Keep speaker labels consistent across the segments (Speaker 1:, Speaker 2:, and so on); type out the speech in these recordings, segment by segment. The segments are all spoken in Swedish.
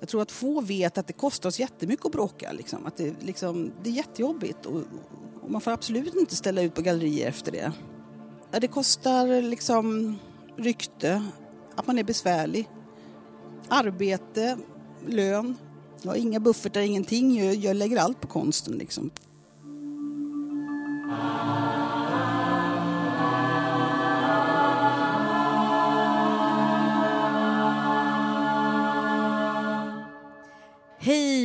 Speaker 1: jag tror att få vet att det kostar oss jättemycket att bråka. Liksom. Att det, liksom, det är jättejobbigt och, och man får absolut inte ställa ut på gallerier efter det. Det kostar liksom rykte, att man är besvärlig, arbete, lön. Jag har inga buffertar, ingenting. Jag, jag lägger allt på konsten liksom.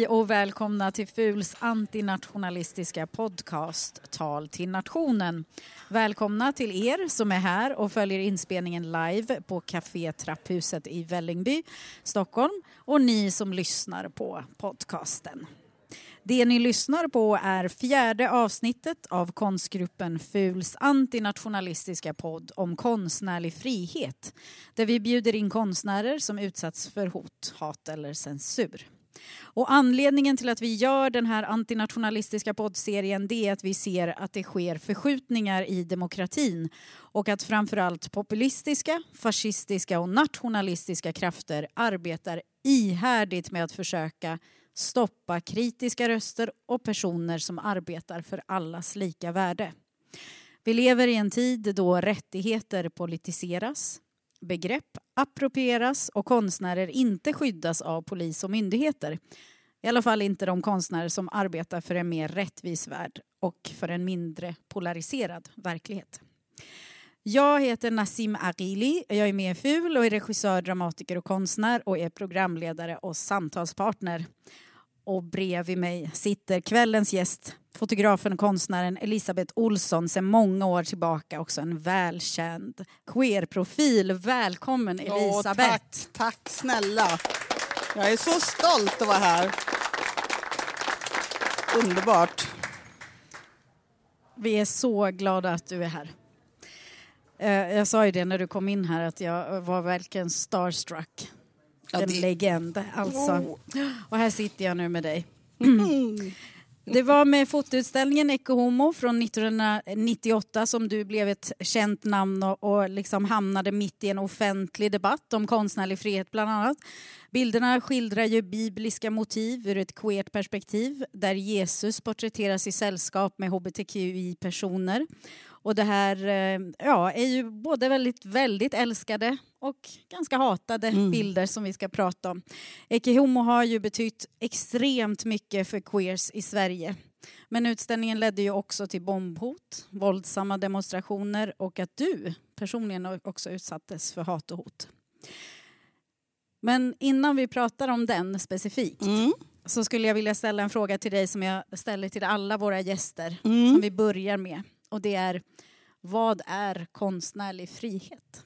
Speaker 2: Hej och välkomna till FULs antinationalistiska podcast Tal till nationen. Välkomna till er som är här och följer inspelningen live på Café Trapphuset i Vällingby, Stockholm och ni som lyssnar på podcasten. Det ni lyssnar på är fjärde avsnittet av konstgruppen FULs antinationalistiska podd om konstnärlig frihet där vi bjuder in konstnärer som utsatts för hot, hat eller censur. Och anledningen till att vi gör den här antinationalistiska poddserien det är att vi ser att det sker förskjutningar i demokratin och att framförallt populistiska, fascistiska och nationalistiska krafter arbetar ihärdigt med att försöka stoppa kritiska röster och personer som arbetar för allas lika värde. Vi lever i en tid då rättigheter politiseras, begrepp approprieras och konstnärer inte skyddas av polis och myndigheter. I alla fall inte de konstnärer som arbetar för en mer rättvis värld och för en mindre polariserad verklighet. Jag heter Nassim Aghili, jag är med i FUL och är regissör, dramatiker och konstnär och är programledare och samtalspartner. Och bredvid mig sitter kvällens gäst, fotografen och konstnären Elisabeth Olsson, sedan många år tillbaka också en välkänd queerprofil. Välkommen Elisabeth!
Speaker 1: Åh, tack, tack snälla! Jag är så stolt att vara här. Underbart.
Speaker 2: Vi är så glada att du är här. Eh, jag sa ju det när du kom in här att jag var verkligen starstruck.
Speaker 1: Ja,
Speaker 2: en
Speaker 1: det-
Speaker 2: legend alltså.
Speaker 1: Oh.
Speaker 2: Och här sitter jag nu med dig. Det var med fotoutställningen Ecce Homo från 1998 som du blev ett känt namn och, och liksom hamnade mitt i en offentlig debatt om konstnärlig frihet bland annat. Bilderna skildrar ju bibliska motiv ur ett queert perspektiv där Jesus porträtteras i sällskap med hbtqi-personer. Och det här eh, ja, är ju både väldigt, väldigt älskade och ganska hatade bilder som vi ska prata om. Ecce Homo har ju betytt extremt mycket för queers i Sverige. Men utställningen ledde ju också till bombhot, våldsamma demonstrationer och att du personligen också utsattes för hat och hot. Men innan vi pratar om den specifikt
Speaker 1: Mm.
Speaker 2: så skulle jag vilja ställa en fråga till dig som jag ställer till alla våra gäster
Speaker 1: Mm.
Speaker 2: som vi börjar med. Och det är, vad är konstnärlig frihet?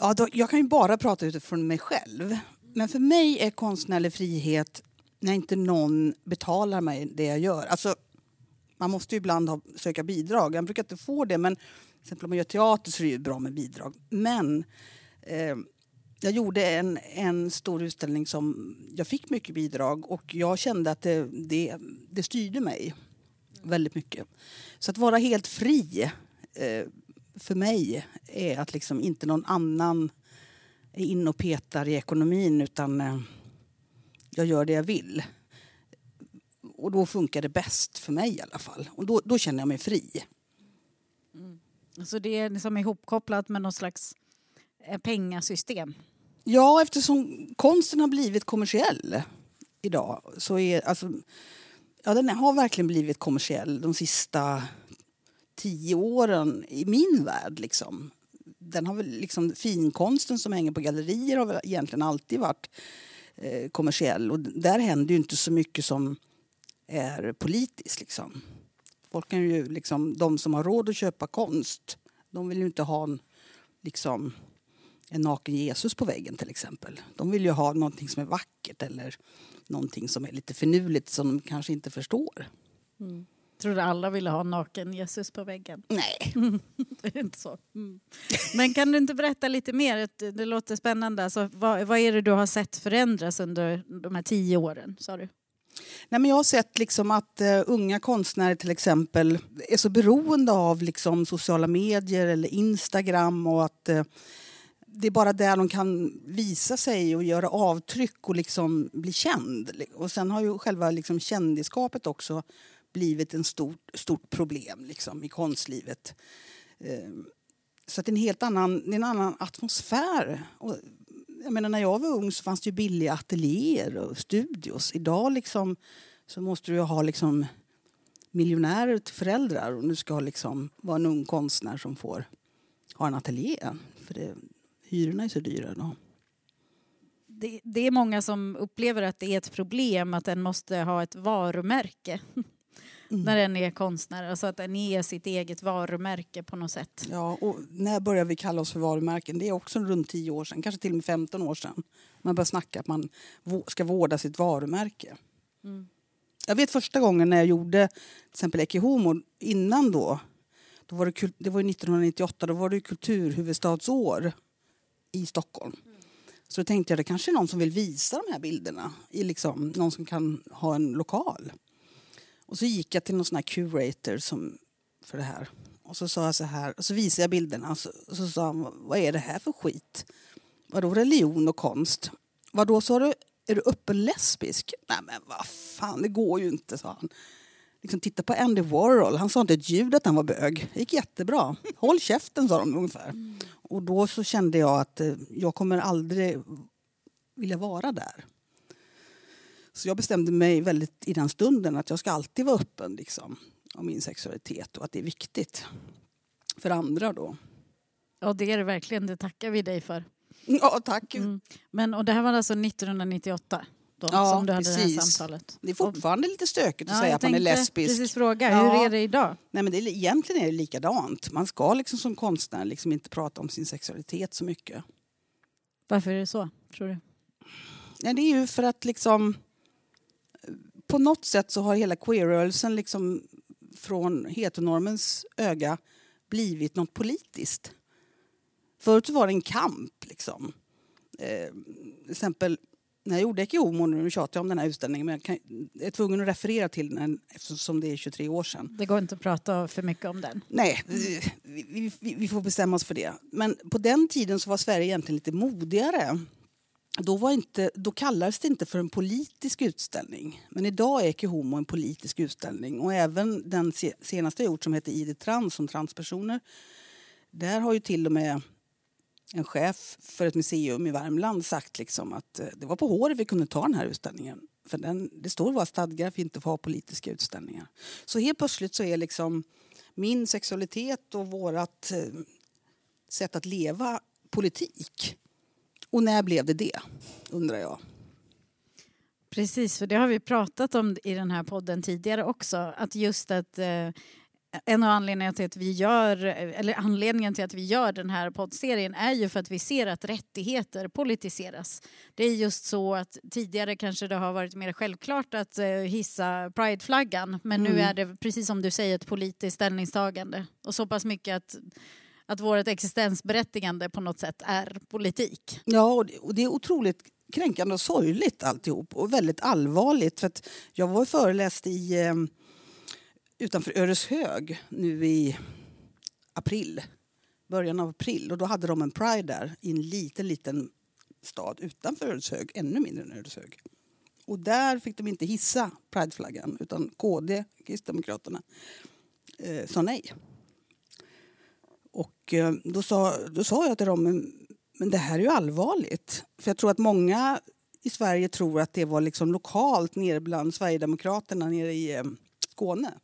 Speaker 1: Ja, då, jag kan ju bara prata utifrån mig själv. Men för mig är konstnärlig frihet när inte någon betalar mig det jag gör. Alltså, man måste ju ibland ha, söka bidrag. Jag brukar inte få det, men till exempel om man gör teater så är det ju bra med bidrag. Men eh, jag gjorde en, en stor utställning som jag fick mycket bidrag och jag kände att det, det, det styrde mig väldigt mycket. Så att vara helt fri eh, för mig är att liksom inte någon annan är inne och petar i ekonomin utan eh, jag gör det jag vill. Och då funkar det bäst för mig i alla fall. Och då, då känner jag mig fri.
Speaker 2: Så det är liksom ihopkopplat med något slags eh, pengasystem.
Speaker 1: Ja, eftersom konsten har blivit kommersiell idag så är alltså, ja, den har verkligen blivit kommersiell de sista tio åren i min värld. Liksom. Den har väl liksom, finkonsten som hänger på gallerier har väl egentligen alltid varit eh, kommersiell och där händer ju inte så mycket som är politiskt. Liksom. Folk kan ju, liksom, de som har råd att köpa konst, de vill ju inte ha en, liksom, en naken Jesus på väggen till exempel. De vill ju ha någonting som är vackert eller någonting som är lite finurligt som de kanske inte förstår.
Speaker 2: Tror du alla ville ha naken Jesus på väggen?
Speaker 1: Nej.
Speaker 2: Det är inte så. Mm. Men kan du inte berätta lite mer? Det, låter spännande. Alltså, vad, vad är det du har sett förändras under de här tio åren? Sa du?
Speaker 1: Nej, men jag har sett liksom att eh, unga konstnärer till exempel är så beroende av liksom, sociala medier eller Instagram och att, eh, det är bara där de kan visa sig och göra avtryck och liksom bli känd. Och sen har ju själva liksom kändisskapet också blivit ett stort, stort problem liksom, i konstlivet. Ehm, så att det är en helt annan, det är en annan atmosfär. Och jag menar, när jag var ung så fanns det ju billiga ateljéer och studios. Idag liksom, så måste du ha liksom miljonärer till föräldrar och du ska liksom vara en ung konstnär som får ha en ateljé. För det, hyrorna är så dyra då.
Speaker 2: Det, det, är många som upplever att det är ett problem att den måste ha ett varumärke. Mm. när den är konstnär, alltså att den är sitt eget varumärke på något sätt.
Speaker 1: Ja, och när började vi kalla oss för varumärken? Det är också runt 10 år sedan, kanske till och med 15 år sedan. Man börjar snacka att man ska vårda sitt varumärke. Mm. Jag vet första gången när jag gjorde till exempel Ecce Homo, innan då, då var det, det var 1998, då var det kulturhuvudstadsår i Stockholm. Så då tänkte jag det kanske är någon som vill visa de här bilderna, i liksom, någon som kan ha en lokal. Och så gick jag till någon sån här curator som, för det här. Och så sa jag så här, och så visade jag bilderna och så, och så sa han, vad är det här för skit? Vadå religion och konst? Vadå sa du, är du öppen lesbisk? Nej men vad fan, det går ju inte, sa han. Liksom, titta på Andy Warhol, han sa inte ett ljud att han var bög. Det gick jättebra. Håll käften, sa de ungefär. Mm. Och då så kände jag att eh, jag kommer aldrig vilja vara där. Så jag bestämde mig väldigt i den stunden att jag ska alltid vara öppen liksom, om min sexualitet och att det är viktigt för andra då.
Speaker 2: Ja, det är det verkligen. Det tackar vi dig för.
Speaker 1: Ja, tack.
Speaker 2: Mm. Men, och det här var alltså 1998? Då,
Speaker 1: ja,
Speaker 2: som du hade
Speaker 1: precis.
Speaker 2: det här samtalet.
Speaker 1: Det är fortfarande lite stökigt att ja, säga att man är lesbisk.
Speaker 2: precis fråga, ja. hur är det idag?
Speaker 1: Nej, men det är, egentligen är det likadant. Man ska liksom som konstnär liksom inte prata om sin sexualitet så mycket.
Speaker 2: Varför är det så, tror du?
Speaker 1: Ja, det är ju för att liksom på något sätt så har hela queerrörelsen liksom från heteronormens öga blivit något politiskt. Förut var det en kamp. Liksom. Eh, till exempel när jag gjorde Ecce Homo, nu tjatar jag om den här utställningen men jag, kan, jag är tvungen att referera till den eftersom det är 23 år sedan.
Speaker 2: Det går inte att prata för mycket om den.
Speaker 1: Nej, vi, vi, vi får bestämma oss för det. Men på den tiden så var Sverige egentligen lite modigare då, var inte, då kallades det inte för en politisk utställning. Men idag är Ecce Homo en politisk utställning. Och även den senaste jag gjort som heter ID Trans om transpersoner. Där har ju till och med en chef för ett museum i Värmland sagt liksom att eh, det var på håret vi kunde ta den här utställningen. För den, det står i våra stadgar att vi inte får ha politiska utställningar. Så helt plötsligt så är liksom min sexualitet och vårt eh, sätt att leva politik. Och när blev det det, undrar jag.
Speaker 2: Precis, för det har vi pratat om i den här podden tidigare också. Att just att eh, en av anledningarna till att vi gör, eller anledningen till att vi gör den här poddserien är ju för att vi ser att rättigheter politiseras. Det är just så att tidigare kanske det har varit mer självklart att eh, hissa prideflaggan men mm. nu är det precis som du säger ett politiskt ställningstagande och så pass mycket att att vårt existensberättigande på något sätt är politik.
Speaker 1: Ja, och det, och det är otroligt kränkande och sorgligt alltihop och väldigt allvarligt. För att jag var föreläst i, eh, utanför Öreshög nu i april, början av april och då hade de en Pride där i en liten, liten stad utanför Öreshög, ännu mindre än Öreshög. Och där fick de inte hissa Prideflaggan utan KD, Kristdemokraterna, eh, sa nej. Och eh, då sa, då sa jag till dem, men det här är ju allvarligt. För jag tror att många i Sverige tror att det var liksom lokalt nere bland Sverigedemokraterna nere i eh, Skåne.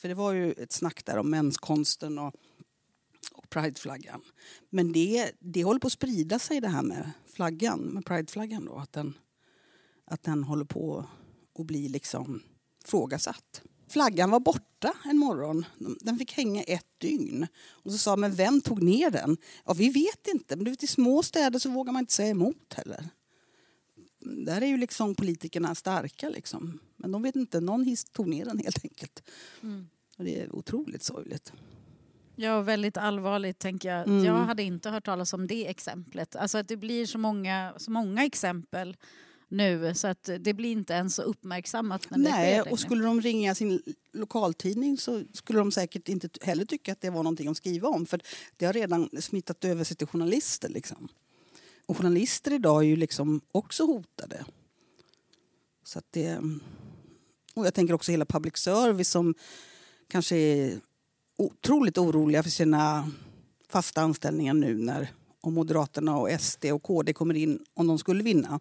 Speaker 1: För det var ju ett snack där om mänskonsten och, och prideflaggan. Men det, det håller på att sprida sig det här med flaggan, med prideflaggan då. Att den, att den håller på att bli liksom frågasatt. Flaggan var borta en morgon. Den fick hänga ett dygn. Och så sa men vem tog ner den? Ja, vi vet inte. Men du vet, i små städer så vågar man inte säga emot heller. Där är ju liksom politikerna starka. Liksom. Men de vet inte. Någon tog ner den helt enkelt. Mm. Och det är otroligt sorgligt.
Speaker 2: Ja, väldigt allvarligt tänker jag. Mm. Jag hade inte hört talas om det exemplet. Alltså att det blir så många, så många exempel nu så att det blir inte ens så uppmärksammat när det sker
Speaker 1: Nej,
Speaker 2: längre.
Speaker 1: och skulle de ringa sin lokaltidning så skulle de säkert inte heller tycka att det var någonting att skriva om för det har redan smittat över sig till journalister. Liksom. Och journalister idag är ju liksom också hotade. Så att det, och jag tänker också hela public service som kanske är otroligt oroliga för sina fasta anställningar nu när om Moderaterna och SD och KD kommer in, om de skulle vinna.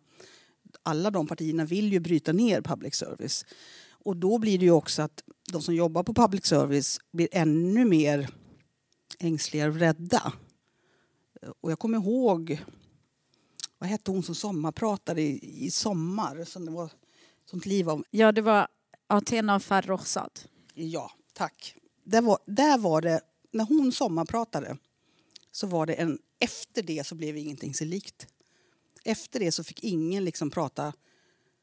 Speaker 1: Alla de partierna vill ju bryta ner public service. Och då blir det ju också att de som jobbar på public service blir ännu mer ängsliga och rädda. Och jag kommer ihåg, vad hette hon som sommarpratade i, i sommar? Som det var sånt liv av.
Speaker 2: Ja, det var Athena Farrokhzad.
Speaker 1: Ja, tack. Där var, där var det, när hon sommarpratade så var det en, efter det så blev ingenting sig likt. Efter det så fick ingen liksom prata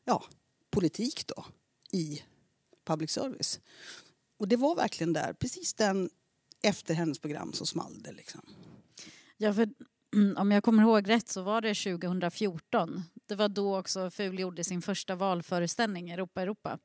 Speaker 1: ja, politik då i public service. Och det var verkligen där, precis den efter hennes program så small det liksom.
Speaker 2: Ja, för Mm, om jag kommer ihåg rätt så var det 2014. Det var då också FUL gjorde sin första valföreställning, Europa Europa.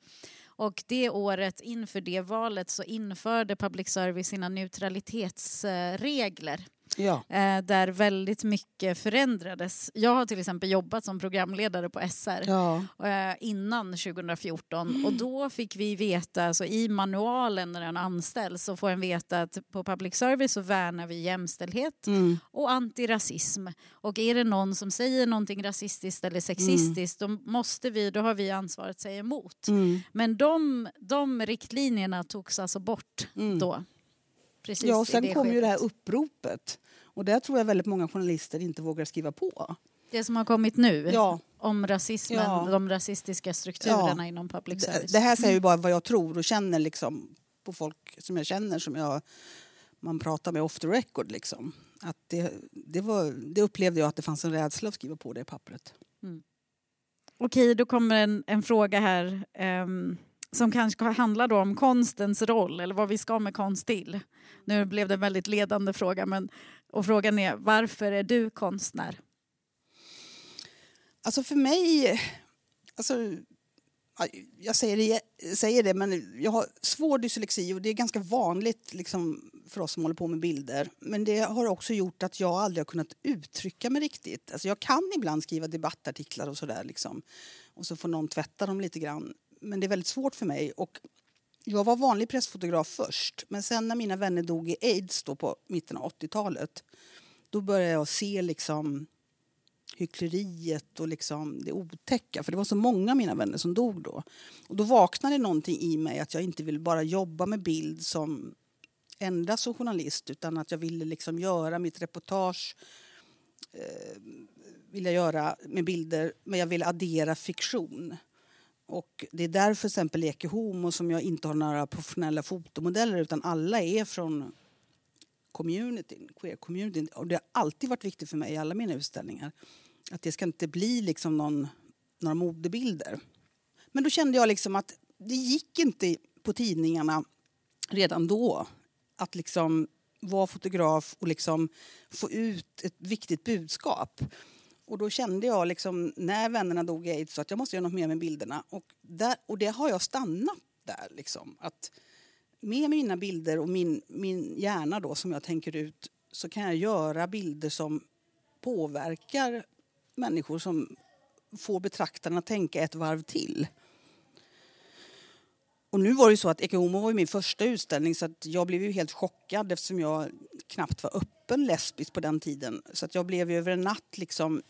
Speaker 2: Och det året inför det valet så införde public service sina neutralitetsregler.
Speaker 1: Ja.
Speaker 2: eh, där väldigt mycket förändrades. Jag har till exempel jobbat som programledare på SR
Speaker 1: Ja.
Speaker 2: eh, innan 2014 och då fick vi veta, alltså i manualen när en anställs så får en veta att på public service så värnar vi jämställdhet
Speaker 1: Mm.
Speaker 2: och antirasism. Och är det någon som säger någonting rasistiskt eller sexistiskt då måste vi, då har vi ansvar att säga emot.
Speaker 1: Mm.
Speaker 2: Men de, de riktlinjerna togs alltså bort
Speaker 1: Mm.
Speaker 2: då. Precis
Speaker 1: Ja, och sen
Speaker 2: det
Speaker 1: kom ju det här uppropet. Och där tror jag väldigt många journalister inte vågar skriva på.
Speaker 2: Det som har kommit nu
Speaker 1: Ja.
Speaker 2: om rasismen,
Speaker 1: Ja.
Speaker 2: de rasistiska strukturerna
Speaker 1: Ja.
Speaker 2: inom public
Speaker 1: Det,
Speaker 2: service.
Speaker 1: det här säger ju bara vad jag tror och känner liksom på folk som jag känner som jag, man pratar med off the record. Liksom. Att det, det, var, det upplevde jag att det fanns en rädsla att skriva på det pappret.
Speaker 2: Okej, då kommer en, en fråga här ehm, som kanske handlar då om konstens roll eller vad vi ska med konst till. Nu blev det en väldigt ledande fråga men, och frågan är varför är du konstnär?
Speaker 1: Alltså för mig... Alltså, jag säger det, säger det, men jag har svår dyslexi och det är ganska vanligt liksom, för oss som håller på med bilder. Men det har också gjort att jag aldrig har kunnat uttrycka mig riktigt. Alltså jag kan ibland skriva debattartiklar och sådär. Liksom, och så får någon tvätta dem lite grann. Men det är väldigt svårt för mig. Och jag var vanlig pressfotograf först, men sen när mina vänner dog i aids då på mitten av 80-talet då började jag se liksom hyckleriet och liksom det otäcka. För det var så många av mina vänner som dog då. Och då vaknade någonting i mig att jag inte ville bara jobba med bild som endast som journalist utan att jag ville liksom göra mitt reportage eh, vill jag göra med bilder men jag ville addera fiktion. Och det är därför till exempel Eke Homo som jag inte har några professionella fotomodeller utan alla är från communityn, queer-communityn. Och det har alltid varit viktigt för mig i alla mina utställningar. Att det ska inte bli liksom någon, några modebilder. Men då kände jag liksom att det gick inte på tidningarna redan då att liksom vara fotograf och liksom få ut ett viktigt budskap. Och då kände jag liksom, när vännerna dog i aids att jag måste göra något mer med bilderna. Och, där, och det har jag stannat där. Liksom. Att med mina bilder och min, min hjärna då som jag tänker ut så kan jag göra bilder som påverkar människor som får betraktarna att tänka ett varv till. Och nu var det ju så att Ecce Homo var min första utställning så att jag blev ju helt chockad eftersom jag knappt var öppen lesbisk på den tiden. Så att jag blev ju över en natt liksom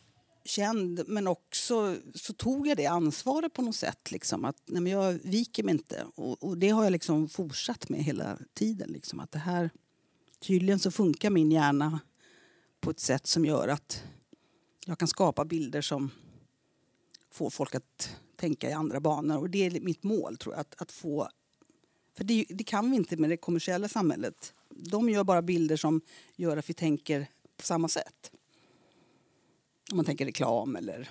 Speaker 1: känd men också så tog jag det ansvaret på något sätt. Liksom, att nej, men jag viker mig inte. Och, och det har jag liksom fortsatt med hela tiden. Liksom, att det här, tydligen så funkar min hjärna på ett sätt som gör att jag kan skapa bilder som får folk att tänka i andra banor. Och det är mitt mål tror jag. Att, att få, för det, det kan vi inte med det kommersiella samhället. De gör bara bilder som gör att vi tänker på samma sätt. Om man tänker reklam eller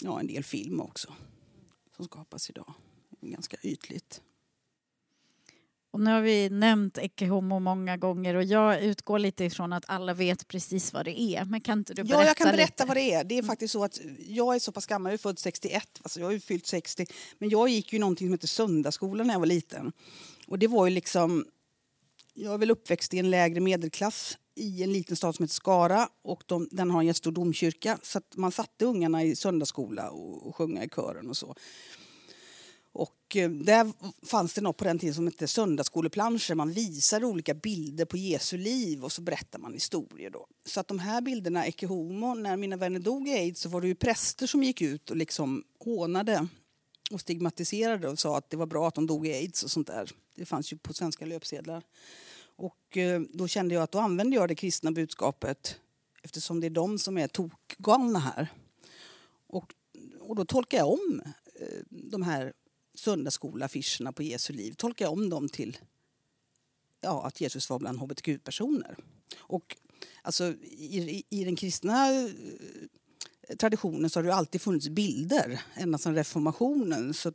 Speaker 1: ja, en del film också som skapas idag. Ganska ytligt.
Speaker 2: Och nu har vi nämnt Ecce Homo många gånger och jag utgår lite ifrån att alla vet precis vad det är. Men kan inte du berätta
Speaker 1: Ja, jag kan berätta
Speaker 2: lite?
Speaker 1: vad det är. Det är faktiskt så att jag är så pass gammal, jag är född 61, alltså jag har ju fyllt 60. Men jag gick ju någonting som heter söndagsskolan när jag var liten. Och det var ju liksom... Jag är väl uppväxt i en lägre medelklass i en liten stad som heter Skara och de, den har en jättestor domkyrka. Så att man satte ungarna i söndagsskola och, och sjunga i kören och så. Och eh, där fanns det något på den tiden som hette söndagsskoleplanscher. Man visade olika bilder på Jesu liv och så berättar man historier. Då. Så att de här bilderna, Ecce Homo, när mina vänner dog i aids så var det ju präster som gick ut och liksom hånade och stigmatiserade och sa att det var bra att de dog i aids och sånt där. Det fanns ju på svenska löpsedlar. Och eh, då kände jag att då använde jag det kristna budskapet eftersom det är de som är tokgalna här. Och, och då tolkar jag om eh, de här söndagsskolaffischerna på Jesu liv tolkar jag om dem till ja, att Jesus var bland hbtq-personer. Och alltså, i, i den kristna eh, traditionen så har det alltid funnits bilder ända sedan reformationen. Så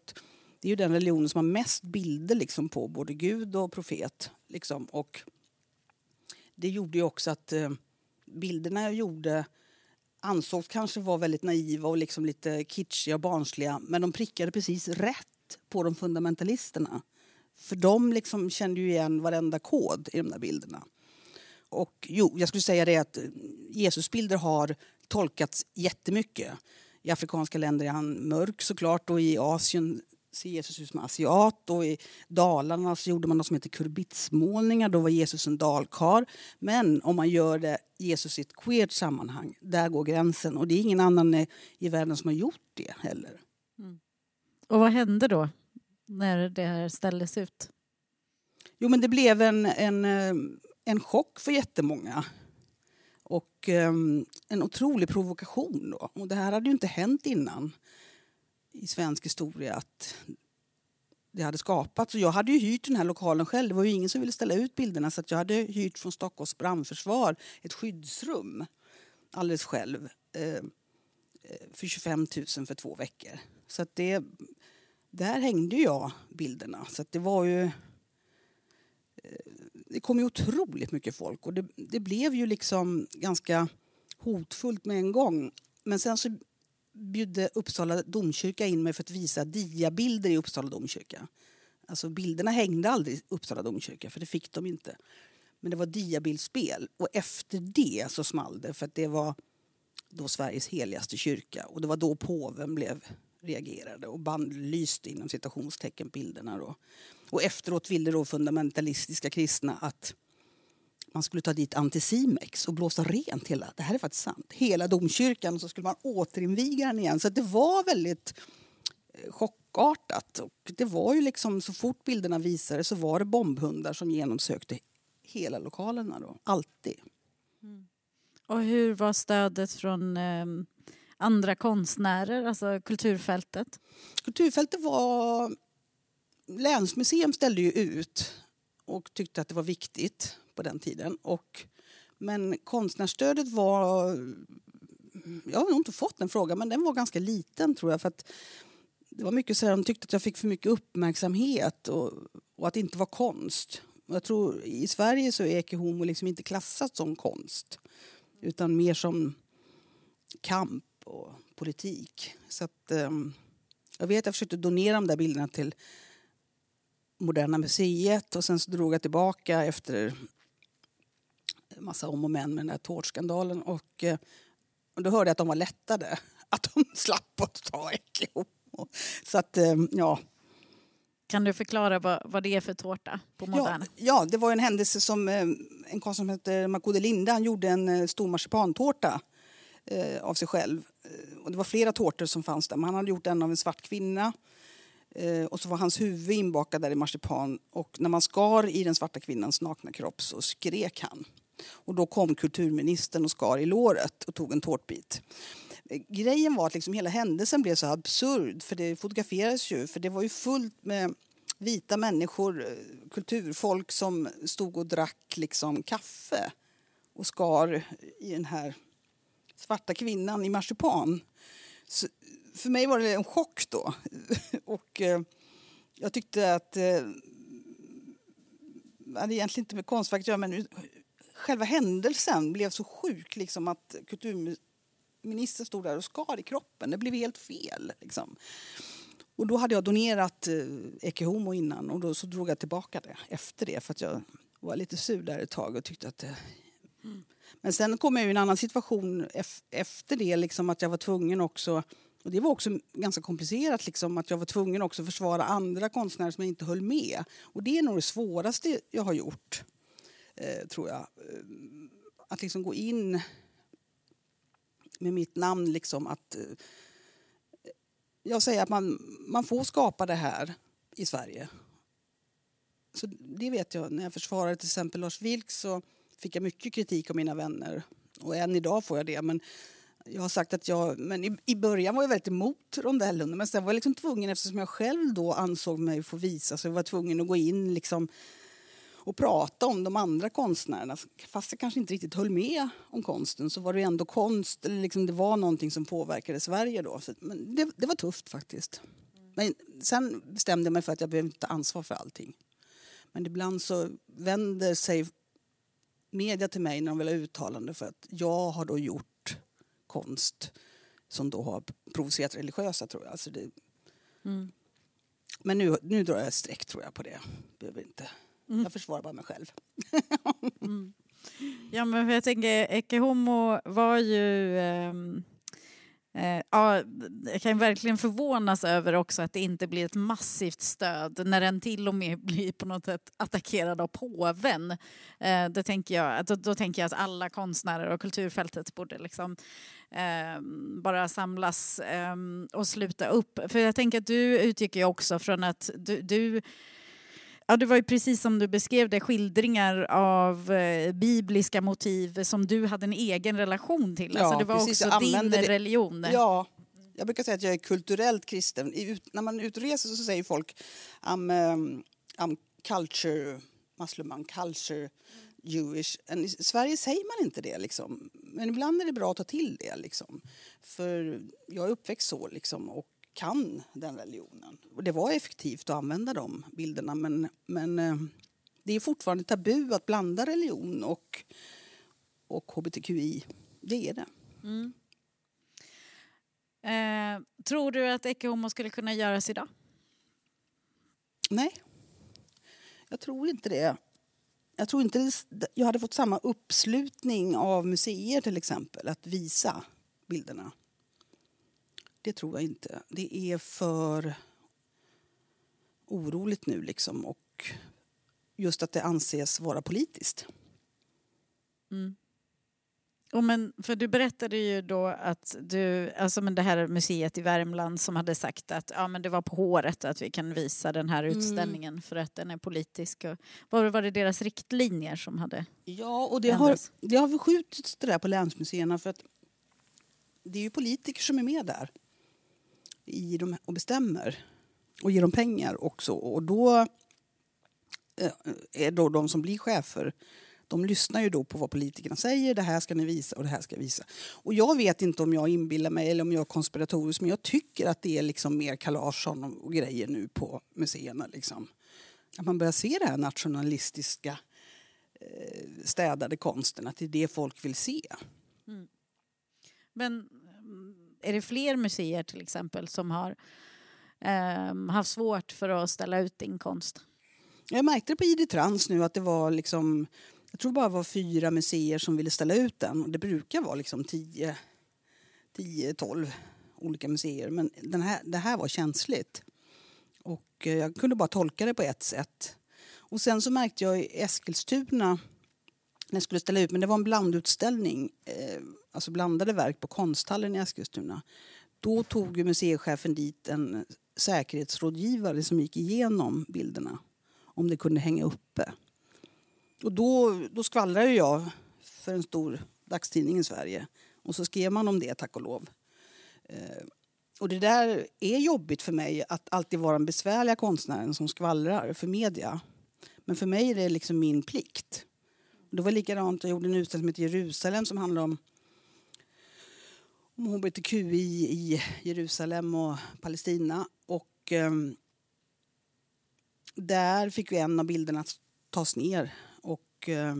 Speaker 1: det är ju den religionen som har mest bilder liksom, på både Gud och profet. Liksom. Och det gjorde ju också att eh, bilderna jag gjorde ansågs kanske vara väldigt naiva och liksom lite kitschiga och barnsliga men de prickade precis rätt på de fundamentalisterna. För de liksom kände ju igen varenda kod i de där bilderna. Och jo, jag skulle säga det att eh, Jesusbilder har tolkats jättemycket. I afrikanska länder är han mörk såklart och i Asien ser Jesus ut som asiat och i Dalarna så gjorde man något som heter kurbitsmålningar. Då var Jesus en dalkar. Men om man gör det Jesus i ett queert sammanhang, där går gränsen. Och det är ingen annan i världen som har gjort det heller.
Speaker 2: Och vad hände då när det här ställdes ut?
Speaker 1: Jo, men det blev en, en, eh, en chock för jättemånga. Och um, en otrolig provokation. Då. Och det här hade ju inte hänt innan i svensk historia att det hade skapats. Och jag hade ju hyrt den här lokalen själv. Det var ju ingen som ville ställa ut bilderna så jag hade hyrt från Stockholms brandförsvar ett skyddsrum alldeles själv eh, eh för 25 000 för två veckor. Så att det, där hängde jag bilderna. Så att det var ju... Eh, det kom ju otroligt mycket folk och det, det blev ju liksom ganska hotfullt med en gång. Men sen så bjöd Uppsala domkyrka in mig för att visa diabilder i Uppsala domkyrka. Alltså bilderna hängde aldrig i Uppsala domkyrka för det fick de inte. Men det var diabildspel och efter det så small det för att det var då Sveriges heligaste kyrka och det var då påven blev reagerade och bannlyste inom citationstecken bilderna. Då. Och efteråt ville då fundamentalistiska kristna att man skulle ta dit Anticimex och blåsa rent hela, det här är faktiskt sant, hela domkyrkan och så skulle man återinviga den igen. Så det var väldigt eh, chockartat. Och det var ju liksom, så fort bilderna visade så var det bombhundar som genomsökte hela lokalerna. Då. Alltid.
Speaker 2: Mm. Och hur var stödet från eh, andra konstnärer, alltså kulturfältet?
Speaker 1: Kulturfältet var... Länsmuseum ställde ju ut och tyckte att det var viktigt på den tiden. Och, men konstnärsstödet var... Jag har nog inte fått den frågan, men den var ganska liten tror jag. För att det var mycket så här, de tyckte att jag fick för mycket uppmärksamhet och, och att det inte var konst. Och jag tror i Sverige så är Ecce Homo liksom inte klassat som konst utan mer som kamp och politik. Så att, um, jag vet jag försökte donera de där bilderna till Moderna Museet och sen så drog jag tillbaka efter massa om och men med den här tårtskandalen och, eh, och då hörde jag att de var lättade. Att de slapp att ta Homo. Så att, um, ja.
Speaker 2: Kan du förklara vad, vad det är för tårta på Moderna?
Speaker 1: Ja, ja, det var en händelse som en konstnär som heter Makode Linda han gjorde en eh, stor marsipantårta eh, av sig själv. Eh, och det var flera tårtor som fanns där. Men han hade gjort en av en svart kvinna. Eh, och så var hans huvud inbakad där i marsipan. Och när man skar i den svarta kvinnans nakna kropp så skrek han. Och då kom kulturministern och skar i låret och tog en tårtbit. Grejen var att liksom hela händelsen blev så absurd, för det fotograferades ju, för det var ju fullt med vita människor, kulturfolk som stod och drack liksom kaffe och skar i den här svarta kvinnan i marsipan. Så för mig var det en chock då. och eh, jag tyckte att eh, hade egentligen inte med konstverk att göra men själva händelsen blev så sjuk liksom att kulturministern stod där och skar i kroppen. Det blev helt fel. Liksom. Och då hade jag donerat eh, Ecce Homo innan och då så drog jag tillbaka det efter det för att jag var lite sur där ett tag och tyckte att det... Men sen kom jag i en annan situation efter det, liksom att jag var tvungen också och det var också ganska komplicerat, liksom, att jag var tvungen också försvara andra konstnärer som jag inte höll med. Och det är nog det svåraste jag har gjort, eh, tror jag. Eh, att liksom gå in med mitt namn, liksom att... Eh, jag säger att man, man får skapa det här i Sverige. Så det vet jag. När jag försvarade till exempel Lars Vilks så fick jag mycket kritik av mina vänner. Och än idag får jag det. Men jag har sagt att jag, men i, i början var jag väldigt emot rondellen men sen var jag liksom tvungen eftersom jag själv då ansåg mig få visa så jag var tvungen att gå in liksom och prata om de andra konstnärerna. Fast jag kanske inte riktigt höll med om konsten så var det ändå konst, eller liksom det var någonting som påverkade Sverige då. Så, men det, det var tufft faktiskt. Men sen bestämde jag mig för att jag behöver inte ta ansvar för allting. Men ibland så vänder sig media till mig när de vill ha uttalande för att jag har då gjort konst som då har provocerat religiösa tror jag. Alltså det, mm. Men nu, nu drar jag ett streck tror jag på det. Behöver inte. Mm. Jag försvarar bara mig själv.
Speaker 2: mm. Ja men jag tänker Ecce Homo var ju um Eh, ja, jag kan verkligen förvånas över också att det inte blir ett massivt stöd när den till och med blir på något sätt attackerad av påven. Eh, det tänker jag, då, då, tänker jag att alla konstnärer och kulturfältet borde liksom, eh, bara samlas eh, och sluta upp. För jag tänker att du utgick ju också från att du, du Ja, det var ju precis som du beskrev det, skildringar av eh, bibliska motiv som du hade en egen relation till. Ja, alltså det var precis, också din det. religion.
Speaker 1: Ja, jag brukar säga att jag är kulturellt kristen. Ut, när man utreser så säger folk I'm, um, I'm culture, muslim, culture Jewish. I Sverige säger man inte det. Liksom. Men ibland är det bra att ta till det. Liksom. För jag är uppväxt så liksom, och kan den religionen. Och det var effektivt att använda de bilderna men, men eh, det är fortfarande tabu att blanda religion och, och hbtqi. Det är det. Mm.
Speaker 2: Eh, tror du att Ecce Homo skulle kunna göras idag?
Speaker 1: Nej, jag tror inte det. Jag tror inte jag hade fått samma uppslutning av museer till exempel att visa bilderna. Det tror jag inte. Det är för oroligt nu liksom och just att det anses vara politiskt.
Speaker 2: Mm. Och men, för du berättade ju då att du, alltså men det här museet i Värmland som hade sagt att ja, men det var på håret att vi kan visa den här mm. utställningen mm. för att den är politisk. Och, var, var det deras riktlinjer som hade
Speaker 1: Ja, och det har, det har förskjutits det där på länsmuseerna för att det är ju politiker som är med där i dem och bestämmer och ger dem pengar också. Och då eh, är då de som blir chefer de lyssnar ju då på vad politikerna säger. Det här ska ni visa och det här ska jag visa. Och jag vet inte om jag inbillar mig eller om jag är konspiratorisk men jag tycker att det är liksom mer Karl och grejer nu på museerna. Liksom. Att man börjar se det här nationalistiska eh, städade konsten, att det är det folk vill se. Mm.
Speaker 2: Men är det fler museer till exempel som har eh, haft svårt för att ställa ut din konst?
Speaker 1: Jag märkte det på ID Trans nu att det var liksom, jag tror bara var fyra museer som ville ställa ut den. Det brukar vara liksom 10, 10 12 olika museer. Men den här, det här var känsligt. Och eh, jag kunde bara tolka det på ett sätt. Och sen så märkte jag i Eskilstuna när jag skulle ställa ut, men det var en blandutställning, eh, alltså blandade verk på konsthallen i Eskilstuna. Då tog ju museichefen dit en säkerhetsrådgivare som gick igenom bilderna om det kunde hänga uppe. Och då, då skvallrade jag för en stor dagstidning i Sverige och så skrev man om det, tack och lov. Eh, och det där är jobbigt för mig, att alltid vara den besvärliga konstnären som skvallrar för media. Men för mig är det liksom min plikt. Det var likadant, jag gjorde en utställning som heter Jerusalem som handlar om, om hbtqi i Jerusalem och Palestina. Och eh, där fick vi en av bilderna tas ner. Och, eh,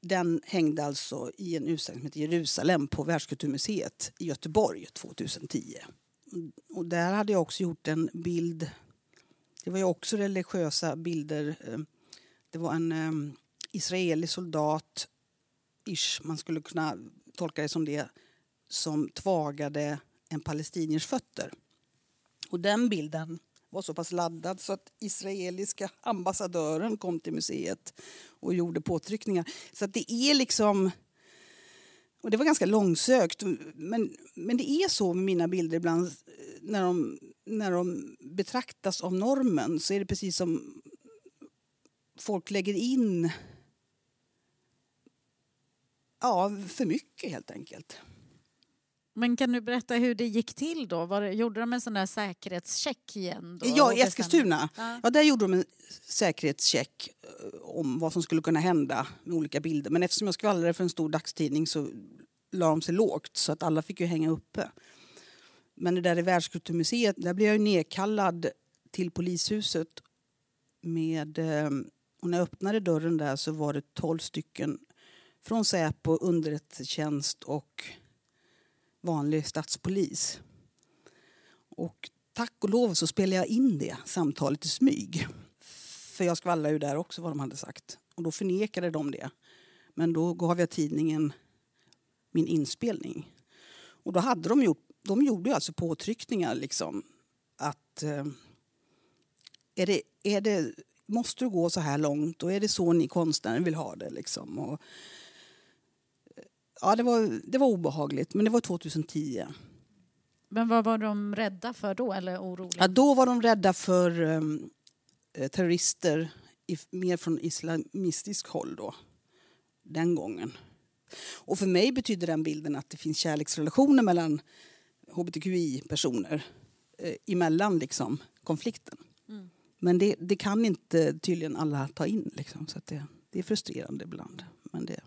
Speaker 1: den hängde alltså i en utställning som heter Jerusalem på Världskulturmuseet i Göteborg 2010. Och där hade jag också gjort en bild. Det var ju också religiösa bilder. Ehm, det var en eh, israelisk soldat, ish, man skulle kunna tolka det som det, som tvagade en palestiniers fötter. Och den bilden var så pass laddad så att israeliska ambassadören kom till museet och gjorde påtryckningar. Så att det är liksom... Och det var ganska långsökt, men, men det är så med mina bilder ibland. När de, när de betraktas av normen så är det precis som folk lägger in ja, för mycket helt enkelt.
Speaker 2: Men kan du berätta hur det gick till då? Var, gjorde de en sån där säkerhetscheck igen? Då
Speaker 1: ja, i Eskilstuna. Ja. ja. där gjorde de en säkerhetscheck eh, om vad som skulle kunna hända med olika bilder. Men eftersom jag skvallrade för en stor dagstidning så la de sig lågt så att alla fick ju hänga uppe. Men det där i Världskulturmuseet, där blev jag ju nedkallad till polishuset med... Eh, och när jag öppnade dörren där så var det tolv stycken från Säpo, underrättelsetjänst och vanlig stadspolis. Och tack och lov så spelade jag in det samtalet i smyg. För jag skvallrade ju där också vad de hade sagt. Och då förnekade de det. Men då gav jag tidningen min inspelning. Och då hade de gjort, de gjorde alltså påtryckningar liksom att eh, är det, är det, måste du gå så här långt och är det så ni konstnärer vill ha det liksom. Och, ja, det, var, det var obehagligt, men det var 2010.
Speaker 2: Men vad var de rädda för då, eller oroliga?
Speaker 1: Ja, då var de rädda för um, terrorister i, mer från islamistisk håll då, den gången. Och för mig betyder den bilden att det finns kärleksrelationer mellan hbtqi-personer eh, emellan liksom, konflikten. Mm. Men det, det, kan inte tydligen alla ta in. Liksom, så det, det är frustrerande ibland. Men det,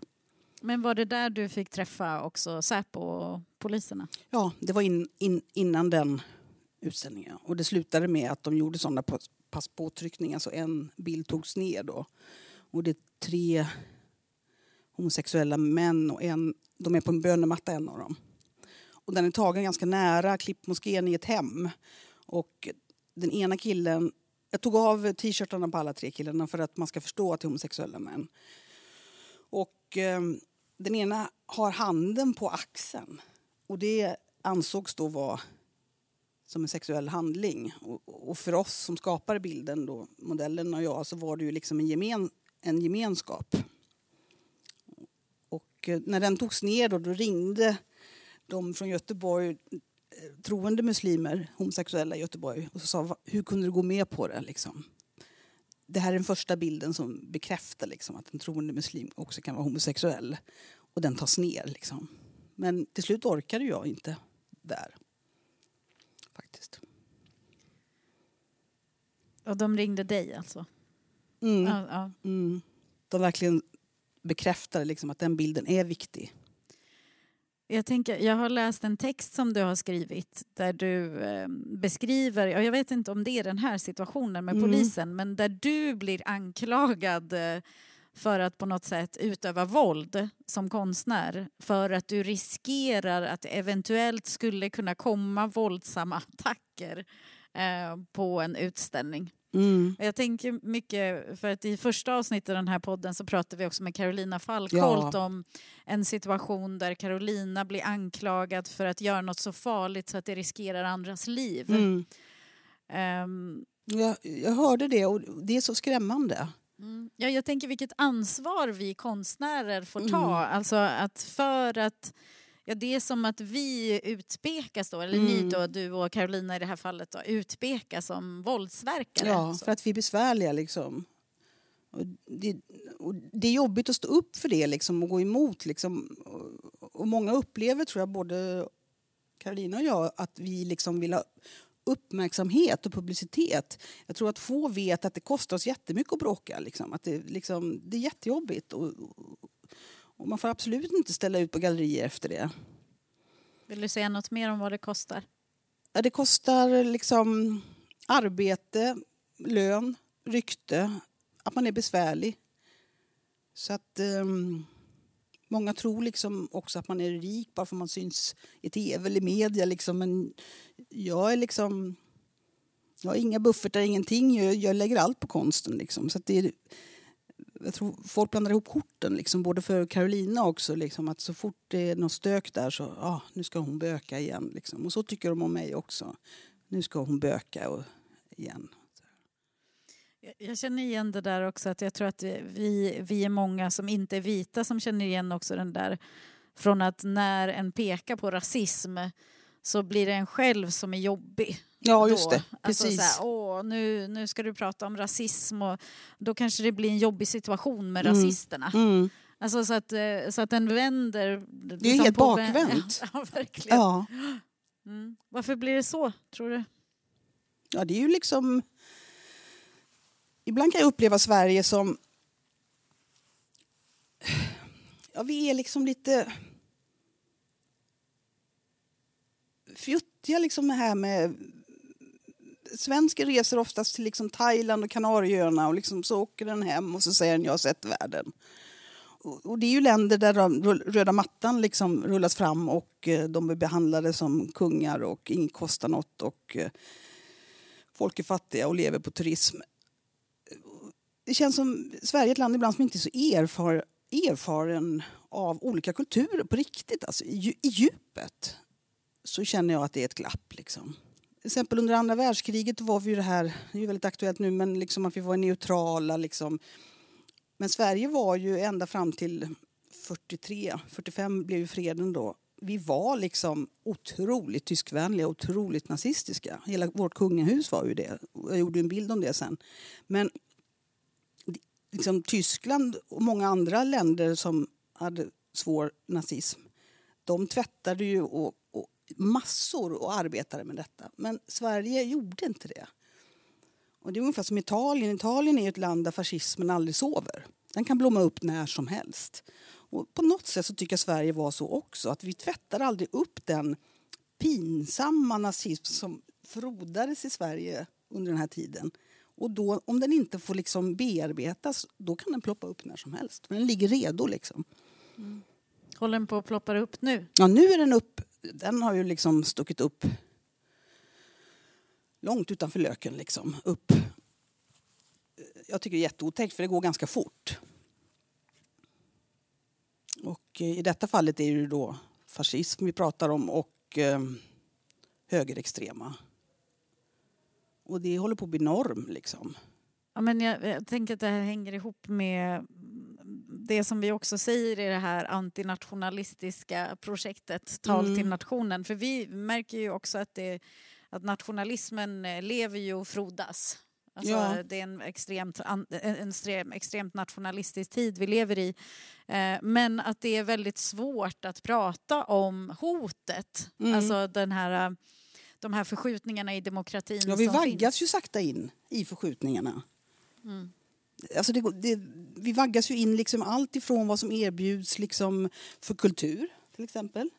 Speaker 2: men var det där du fick träffa också Säpo och poliserna?
Speaker 1: Ja, det var in, in, innan den utställningen. Och det slutade med att de gjorde sådana pass påtryckningar så en bild togs ner då. Och det är tre homosexuella män och en, de är på en bönematta en av dem. Och den är tagen ganska nära klippmoskén i ett hem. Och den ena killen, jag tog av t-shirtarna på alla tre killarna för att man ska förstå att det är homosexuella män. Och eh, den ena har handen på axeln. Och det ansågs då vara som en sexuell handling. Och, och för oss som skapade bilden, då, modellen och jag, så var det ju liksom en, gemen, en gemenskap. Och eh, när den togs ner då, då ringde de från Göteborg eh, troende muslimer, homosexuella i Göteborg och så sa hur kunde du gå med på det? Liksom. Det här är den första bilden som bekräftar liksom, att en troende muslim också kan vara homosexuell. Och den tas ner. Liksom. Men till slut orkade jag inte där. Faktiskt.
Speaker 2: Och de ringde dig alltså?
Speaker 1: Mm. Ja, ja. Mm. De verkligen bekräftade liksom att den bilden är viktig.
Speaker 2: Jag, tänker, jag har läst en text som du har skrivit där du eh, beskriver, jag vet inte om det är den här situationen med mm. polisen, men där du blir anklagad eh, för att på något sätt utöva våld som konstnär för att du riskerar att eventuellt skulle kunna komma våldsamma attacker eh, på en utställning. Mm. Jag tänker mycket, för att i första avsnittet av den här podden så pratade vi också med Carolina Falkholt ja. om en situation där Carolina blir anklagad för att göra något så farligt så att det riskerar andras liv. Mm.
Speaker 1: Um, jag, jag hörde det och det är så skrämmande.
Speaker 2: Mm. Ja, jag tänker vilket ansvar vi konstnärer får ta. Mm. Alltså att för att Ja, det är som att vi utpekas då, eller mm. ni då, du och Carolina i det här fallet, då, utpekas som våldsverkare.
Speaker 1: Ja, för att vi är besvärliga liksom. Och det, och det, är jobbigt att stå upp för det liksom, och gå emot. Liksom. Och, och många upplever, tror jag, både Carolina och jag, att vi liksom vill ha uppmärksamhet och publicitet. Jag tror att få vet att det kostar oss jättemycket att bråka. Liksom. Att det, liksom, det är jättejobbigt. Och, och man får absolut inte ställa ut på gallerier efter det.
Speaker 2: Vill du säga något mer om vad det kostar?
Speaker 1: Ja, det kostar liksom arbete, lön, rykte, att man är besvärlig. Så att um, många tror liksom också att man är rik bara för att man syns i tv eller media. Liksom. Men jag är liksom... Jag har inga buffertar, ingenting. Jag, jag lägger allt på konsten. Liksom. Så det är, jag tror folk blandar ihop korten, liksom, både för Carolina också. Liksom, att så fort det är något stök där så ah, nu ska hon böka igen. Liksom. Och så tycker de om mig också. Nu ska hon böka och, igen.
Speaker 2: Jag känner igen det där också, att jag tror att vi, vi är många som inte är vita som känner igen också den där från att när en pekar på rasism så blir det en själv som är jobbig.
Speaker 1: Ja, just det.
Speaker 2: Alltså
Speaker 1: Precis.
Speaker 2: så här, Åh, nu, nu ska du prata om rasism och då kanske det blir en jobbig situation med
Speaker 1: Mm.
Speaker 2: rasisterna.
Speaker 1: Mm.
Speaker 2: Alltså så att, eh, så att den vänder...
Speaker 1: Det är helt bakvänt.
Speaker 2: Ja, ja, verkligen.
Speaker 1: Ja.
Speaker 2: Mm. Varför blir det så, tror du?
Speaker 1: ja, det är ju liksom... Ibland kan jag uppleva Sverige som... Ja, vi är liksom lite... Fjuttiga liksom det här med... svenskar reser oftast till liksom Thailand och Kanarieöarna och liksom så åker den hem och så säger den jag har sett världen. Och och det är ju länder där de, röda mattan liksom rullas fram och eh, de är behandlade som kungar och inget kostar något och eh, folk är fattiga och lever på turism. Det känns som Sverige är ett land ibland som inte är så erfar, erfaren av olika kulturer på riktigt. Alltså, i, I djupet så känner jag att det är ett glapp. Liksom. Till exempel under andra världskriget var vi ju det här, det är ju väldigt aktuellt nu, men liksom att vi var neutrala. Liksom. Men Sverige var ju ända fram till 43, 45 blev ju freden då. Vi var liksom otroligt tyskvänliga, otroligt nazistiska. Hela vårt kungahus var ju det. Jag gjorde en bild om det sen. Men liksom Tyskland och många andra länder som hade svår nazism, de tvättade ju och, och massor och arbetade med detta. Men Sverige gjorde inte det. Och det är ungefär som Italien. Italien är ett land där fascismen aldrig sover. Den kan blomma upp när som helst. Och på något sätt så tycker jag Sverige var så också. Att vi tvättar aldrig upp den pinsamma nazism som frodades i Sverige under den här tiden. Och då, om den inte får liksom bearbetas, då kan den ploppa upp när som helst. För den ligger redo liksom.
Speaker 2: Håller den på att ploppa upp nu?
Speaker 1: Ja, nu är den upp. Den har ju liksom stuckit upp långt utanför löken. Liksom. Upp. Jag tycker det är jätteotäckt för det går ganska fort. Och eh, i detta fallet är det då fascism vi pratar om och eh, högerextrema. Och det håller på att bli norm liksom.
Speaker 2: Ja, men jag, jag tänker att det här hänger ihop med det som vi också säger i det här antinationalistiska projektet Tal
Speaker 1: Mm.
Speaker 2: till nationen. För vi märker ju också att, det, att nationalismen eh, lever ju och frodas. Alltså,
Speaker 1: Ja.
Speaker 2: Det är en extremt, an- en en extrem, extremt nationalistisk tid vi lever i. Eh, men att det är väldigt svårt att prata om hotet.
Speaker 1: Mm.
Speaker 2: Alltså den här, eh, de här förskjutningarna i demokratin
Speaker 1: Ja, vi
Speaker 2: som
Speaker 1: vaggas
Speaker 2: finns.
Speaker 1: ju sakta in i förskjutningarna.
Speaker 2: Mm.
Speaker 1: Alltså det, det, vi vaggas ju in liksom allt ifrån vad som erbjuds liksom för kultur, till exempel.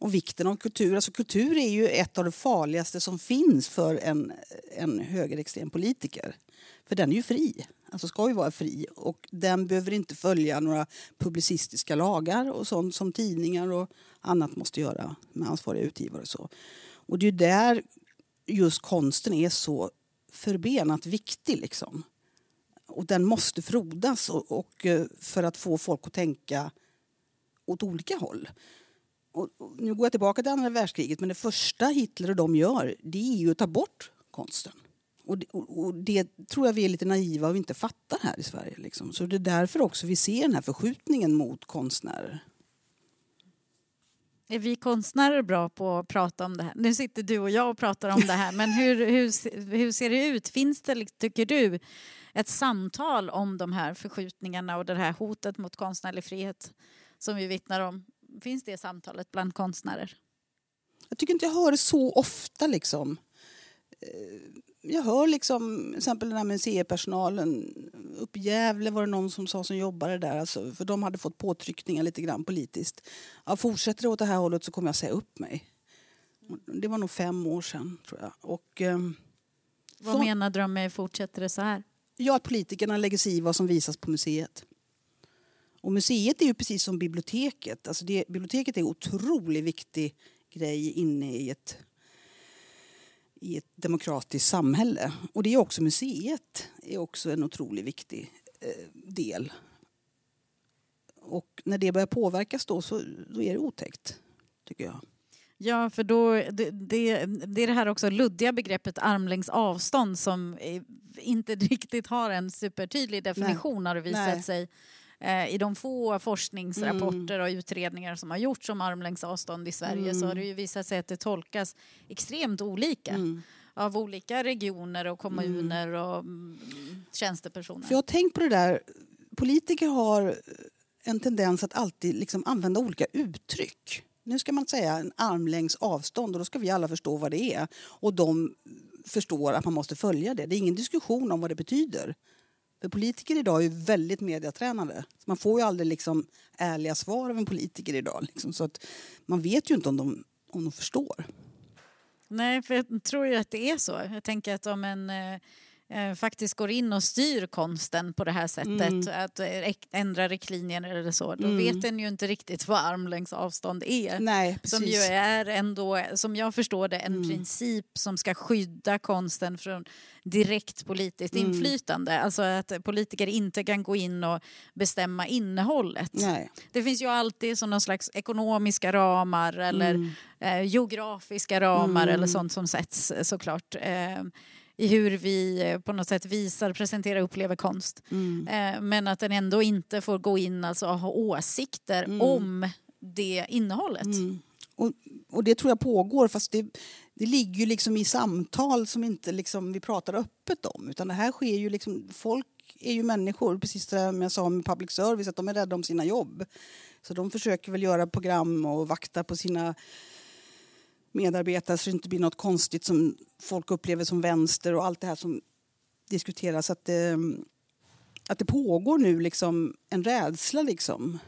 Speaker 1: Och vikten av kultur. Alltså kultur är ju ett av de farligaste som finns för en, en högerextrem politiker. För den är ju fri. Alltså ska ju vara fri. Och den behöver inte följa några publicistiska lagar och sånt som tidningar och annat måste göra med ansvariga utgivare och så. Och det är ju där just konsten är så förbenat viktig liksom. Och den måste frodas och, och eh, för att få folk att tänka åt olika håll. Och, och nu går jag tillbaka till andra världskriget men det första Hitler och de gör det är ju att ta bort konsten. Och det, och, och det tror jag vi är lite naiva och inte fattar här i Sverige. Liksom. Så det är därför också vi ser den här förskjutningen mot konstnärer.
Speaker 2: Är vi konstnärer bra på att prata om det här? Nu sitter du och jag och pratar om det här, men hur, hur, hur ser det ut? Finns det, tycker du, ett samtal om de här förskjutningarna och det här hotet mot konstnärlig frihet som vi vittnar om? Finns det samtalet bland konstnärer?
Speaker 1: Jag tycker inte jag hör det så ofta. Liksom. Eh, Jag hör liksom, till exempel den här museipersonalen. Uppe i Gävle var det någon som sa som jobbade där. Alltså, för de hade fått påtryckningar lite grann politiskt. Ja, fortsätter det åt det här hållet så kommer jag säga upp mig. Det var nog fem år sedan tror jag. Och, ehm,
Speaker 2: Vad
Speaker 1: Så-
Speaker 2: menade de med fortsätter det så här?
Speaker 1: Ja, att politikerna lägger sig i vad som visas på museet. Och museet är ju precis som biblioteket. Alltså det, biblioteket är en otroligt viktig grej inne i ett, i ett demokratiskt samhälle. Och det är också museet är också en otroligt viktig eh, del. Och när det börjar påverkas då så då är det otäckt, tycker jag.
Speaker 2: Ja, för då, det, det, det är det här också luddiga begreppet armlängds avstånd som inte riktigt har en supertydlig definition har det visat Nej. sig eh, i de få forskningsrapporter mm. och utredningar som har gjorts om armlängds avstånd i Sverige mm. så har det ju visat sig att det tolkas extremt olika. Mm av olika regioner och kommuner mm. och mm, tjänstepersoner.
Speaker 1: För jag har tänkt på det där, politiker har en tendens att alltid liksom använda olika uttryck. Nu ska man säga en armlängds avstånd och då ska vi alla förstå vad det är. Och de förstår att man måste följa det. Det är ingen diskussion om vad det betyder. För politiker idag är väldigt mediatränade. Man får ju aldrig liksom ärliga svar av en politiker idag. Liksom, så att man vet ju inte om de, om de förstår.
Speaker 2: Nej, för jag tror ju att det är så. Jag tänker att om en eh, eh, eh, faktiskt går in och styr konsten på det här sättet, mm. att eh, ändra riktlinjer eller så, då mm. vet den ju inte riktigt vad armlängds avstånd är.
Speaker 1: Nej,
Speaker 2: som ju är ändå, som jag förstår det, en mm. princip som ska skydda konsten från direkt politiskt mm. inflytande. Alltså att politiker inte kan gå in och bestämma innehållet.
Speaker 1: Nej.
Speaker 2: Det finns ju alltid sådana slags ekonomiska ramar eller mm. eh, geografiska ramar eller mm. sånt som sätts såklart. Eh, i hur vi eh, på något sätt visar, presenterar, upplever konst. Mm. Eh, men att den ändå inte får gå in alltså, och ha åsikter mm. om det innehållet. Mm.
Speaker 1: Och, och, det tror jag pågår fast det, det ligger ju liksom i samtal som inte liksom vi pratar öppet om. Utan det här sker ju liksom, folk är ju människor, precis som jag sa med public service, att de är rädda om sina jobb. Så de försöker väl göra program och vakta på sina medarbetare så det inte blir något konstigt som folk upplever som vänster och allt det här som diskuteras. Att det, att det pågår nu liksom en rädsla. Liksom.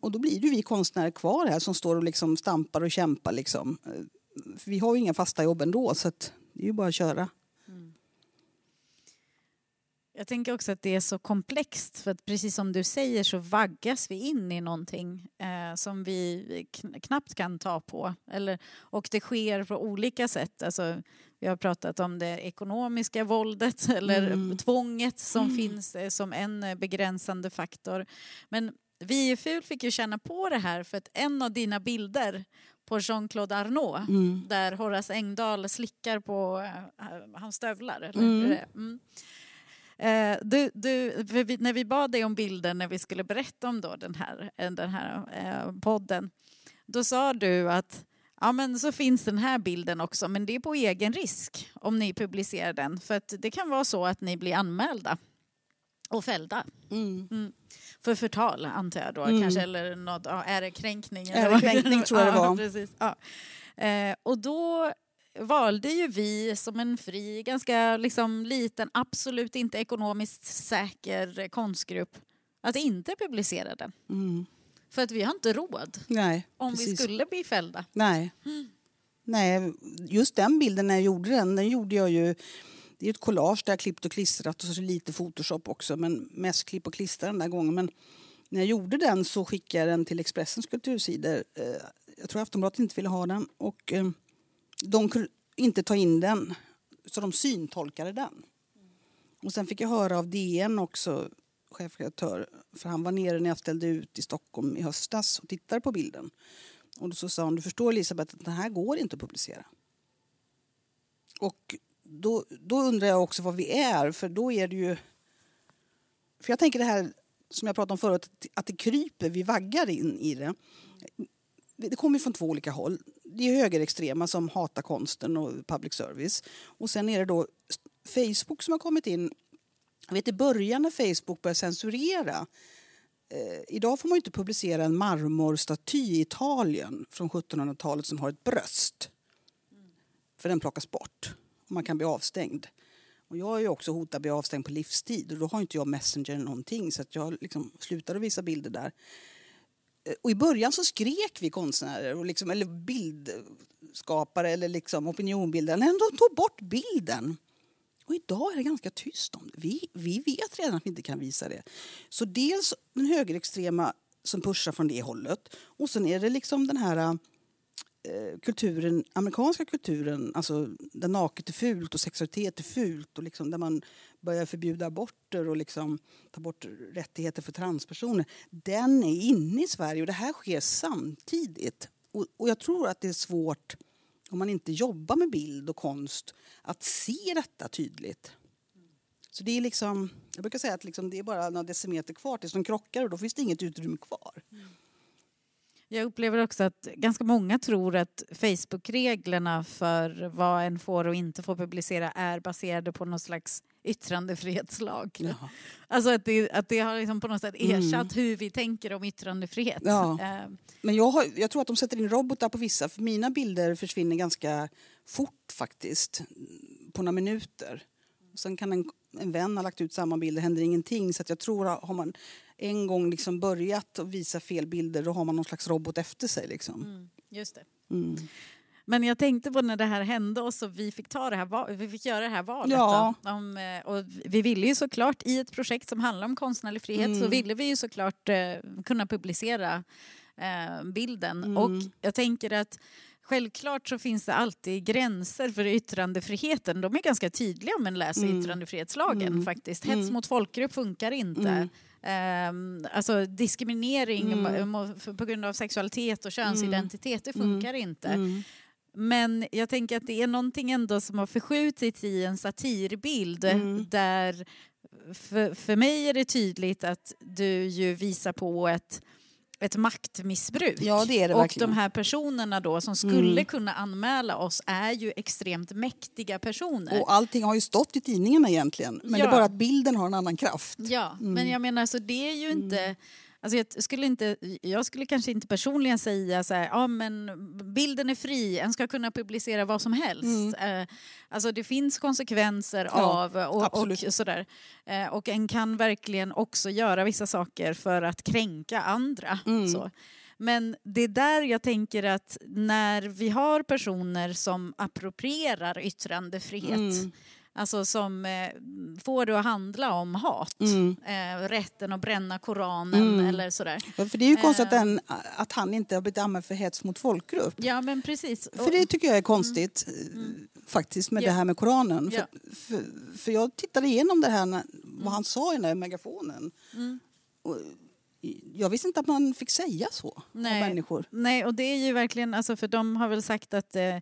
Speaker 1: Och då blir det vi konstnärer kvar här som står och liksom stampar och kämpar. Liksom. För vi har ju inga fasta jobb ändå så det är ju bara att köra.
Speaker 2: Jag tänker också att det är så komplext för att precis som du säger så vaggas vi in i någonting eh, som vi knappt kan ta på. Eller, och det sker på olika sätt. Alltså, vi har pratat om det ekonomiska våldet eller mm. tvånget som mm. finns eh, som en eh, begränsande faktor. Men vi i FUL fick ju känna på det här för att en av dina bilder på Jean-Claude Arnault mm. där Horace Engdahl slickar på uh, hans stövlar. Eller? Mm. Eh, du, du, vi, när vi bad dig om bilder när vi skulle berätta om då den här, eh, den här eh, podden, då sa du att ja, men så finns den här bilden också, men det är på egen risk om ni publicerar den. För att det kan vara så att ni blir anmälda och fällda. Mm. Mm. För förtal antar jag då, mm. kanske, eller något, ja, ärekränkning.
Speaker 1: Ärekränkning tror jag det var.
Speaker 2: Ja, precis. Ja. Eh, och då valde ju vi som en fri, ganska liksom liten, absolut inte ekonomiskt säker konstgrupp att inte publicera den. Mm. För att vi har inte råd
Speaker 1: Nej,
Speaker 2: om precis. vi skulle bli fällda.
Speaker 1: Nej. Mm. Nej, just den bilden när jag gjorde den, den gjorde jag ju det är ett collage där jag klippt och klistrat och så lite Photoshop också men mest klipp och klistra den där gången. Men när jag gjorde den så skickade jag den till Expressens kultursidor. Eh, jag tror Aftonbladet inte ville ha den och eh, de kunde inte ta in den, så de syntolkade den. Och sen fick jag höra av DN också, chefredaktör, för han var nere när jag ställde ut i Stockholm i höstas och tittade på bilden. Och då så sa han, du förstår Elisabeth att den här går inte att publicera. Och då, då undrar jag också vad vi är, för då är det ju... För jag tänker det här som jag pratade om förut, att det kryper, vi vaggar in i det. Det kommer från två olika håll det är högerextrema som hatar konsten och public service. Och sen är det då Facebook som har kommit in. Jag vet i början när Facebook började censurera eh, idag får man inte publicera en marmorstaty i Italien från 1700-talet som har ett bröst. För den plockas bort och man kan bli avstängd. Och jag är ju också hotad att bli avstängd på livstid och då har inte jag Messenger eller någonting så att jag liksom slutade visa bilder där. Och i början så skrek vi konstnärer, och liksom, eller bildskapare eller liksom opinionbildare. Men de tog bort bilden. Och idag är det ganska tyst om det. Vi, vi vet redan att vi inte kan visa det. Så dels den högerextrema som pushar från det hållet och sen är det liksom den här Eh, kulturen, amerikanska kulturen, alltså där naket är fult och sexualitet är fult och liksom där man börjar förbjuda aborter och liksom ta bort rättigheter för transpersoner. Den är inne i Sverige och det här sker samtidigt. Och, och jag tror att det är svårt om man inte jobbar med bild och konst att se detta tydligt. Så det är liksom, jag brukar säga att liksom det är bara några decimeter kvar tills de krockar och då finns det inget utrymme kvar. Mm.
Speaker 2: Jag upplever också att ganska många tror att Facebook-reglerna för vad en får och inte får publicera är baserade på någon slags yttrandefrihetslag.
Speaker 1: Jaha.
Speaker 2: Alltså att det, att det har liksom på något sätt ersatt
Speaker 1: Mm.
Speaker 2: hur vi tänker om yttrandefrihet.
Speaker 1: Ja.
Speaker 2: Eh,
Speaker 1: Men jag, har, jag tror att de sätter in robotar på vissa för mina bilder försvinner ganska fort faktiskt. På några minuter. Sen kan en, en vän ha lagt ut samma bild, det händer ingenting. Så jag tror att har man en gång liksom börjat att visa fel bilder då har man någon slags robot efter sig. Liksom.
Speaker 2: mm, just det.
Speaker 1: Mm.
Speaker 2: Men jag tänkte på när det här hände oss och vi fick, ta det här, vi fick göra det här valet.
Speaker 1: Ja.
Speaker 2: Om, eh, och vi ville ju såklart i ett projekt som handlar om konstnärlig frihet så
Speaker 1: Mm.
Speaker 2: ville vi ju såklart eh, kunna publicera eh, bilden.
Speaker 1: Mm.
Speaker 2: Och jag tänker att Självklart så finns det alltid gränser för yttrandefriheten. De är ganska tydliga om man läser
Speaker 1: Mm.
Speaker 2: yttrandefrihetslagen
Speaker 1: Mm.
Speaker 2: faktiskt. Hets
Speaker 1: Mm.
Speaker 2: mot folkgrupp funkar inte.
Speaker 1: Mm.
Speaker 2: Ehm, alltså diskriminering
Speaker 1: Mm.
Speaker 2: på grund av sexualitet och könsidentitet, det funkar inte.
Speaker 1: Mm.
Speaker 2: Men jag tänker att det är någonting ändå som har förskjutits i en satirbild
Speaker 1: Mm.
Speaker 2: där för, för mig är det tydligt att du ju visar på ett, ett maktmissbruk.
Speaker 1: Ja, det är det
Speaker 2: och
Speaker 1: verkligen.
Speaker 2: de här personerna då som skulle
Speaker 1: Mm.
Speaker 2: kunna anmäla oss är ju extremt mäktiga personer.
Speaker 1: Och allting har ju stått i tidningarna egentligen. Men det
Speaker 2: Ja.
Speaker 1: är bara att bilden har en annan kraft.
Speaker 2: Ja,
Speaker 1: Mm.
Speaker 2: men jag menar så det är ju inte... Alltså jag, skulle inte, jag skulle kanske inte personligen säga så här, ja men bilden är fri, en ska kunna publicera vad som helst. Eh, alltså det finns konsekvenser
Speaker 1: Mm. Ja,
Speaker 2: av och, och
Speaker 1: absolut.
Speaker 2: sådär. Eh, och en kan verkligen också göra vissa saker för att kränka andra.
Speaker 1: Mm.
Speaker 2: Så. Men det är där jag tänker att när vi har personer som approprierar yttrandefrihet
Speaker 1: Mm.
Speaker 2: Alltså som eh, får det att handla om hat.
Speaker 1: Mm.
Speaker 2: Eh, rätten att bränna Koranen
Speaker 1: Mm.
Speaker 2: eller sådär.
Speaker 1: Ja, För det är ju konstigt att,
Speaker 2: Eh.
Speaker 1: den, att han inte har blivit anmäld för hets mot folkgrupp.
Speaker 2: Ja men precis.
Speaker 1: För det tycker jag är konstigt eh, faktiskt med
Speaker 2: Ja.
Speaker 1: det här med Koranen. För, för, för jag tittade igenom det här, vad han sa i den där megafonen.
Speaker 2: Mm.
Speaker 1: Och jag visste inte att man fick säga så
Speaker 2: Nej.
Speaker 1: om människor.
Speaker 2: Nej och det är ju verkligen, alltså för de har väl sagt att eh,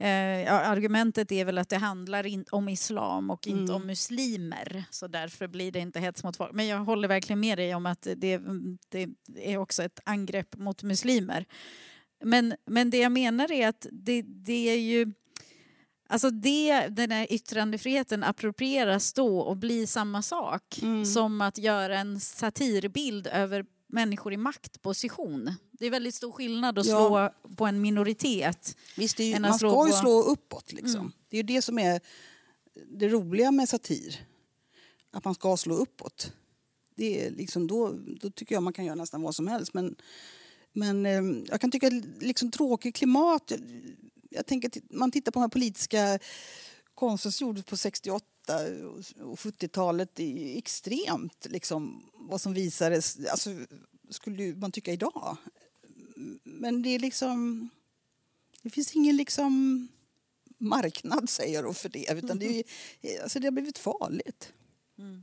Speaker 2: eh, argumentet är väl att det handlar in, om islam och inte
Speaker 1: Mm.
Speaker 2: om muslimer. Så därför blir det inte hets mot folk. Men jag håller verkligen med dig om att det, det är också ett angrepp mot muslimer. Men, men det jag menar är att det, det är ju Alltså det, den här yttrandefriheten approprieras då och blir samma sak
Speaker 1: Mm.
Speaker 2: som att göra en satirbild över människor i maktposition. Det är väldigt stor skillnad att slå
Speaker 1: Ja.
Speaker 2: på en minoritet.
Speaker 1: Visst, ju, man ska ju
Speaker 2: på-
Speaker 1: slå uppåt. Liksom.
Speaker 2: Mm.
Speaker 1: Det är ju det som är det roliga med satir. Att man ska slå uppåt. Det är liksom då, då tycker jag man kan göra nästan vad som helst. Men, men eh, jag kan tycka liksom tråkigt klimat... Jag, jag tänker att man tittar på de här politiska konsten som gjordes på 68 och 70-talet. Det är extremt liksom, vad som visades. Alltså, skulle man tycka idag. Men det är liksom... Det finns ingen liksom marknad säger jag för det. Utan det, är, alltså det har blivit farligt.
Speaker 2: Mm.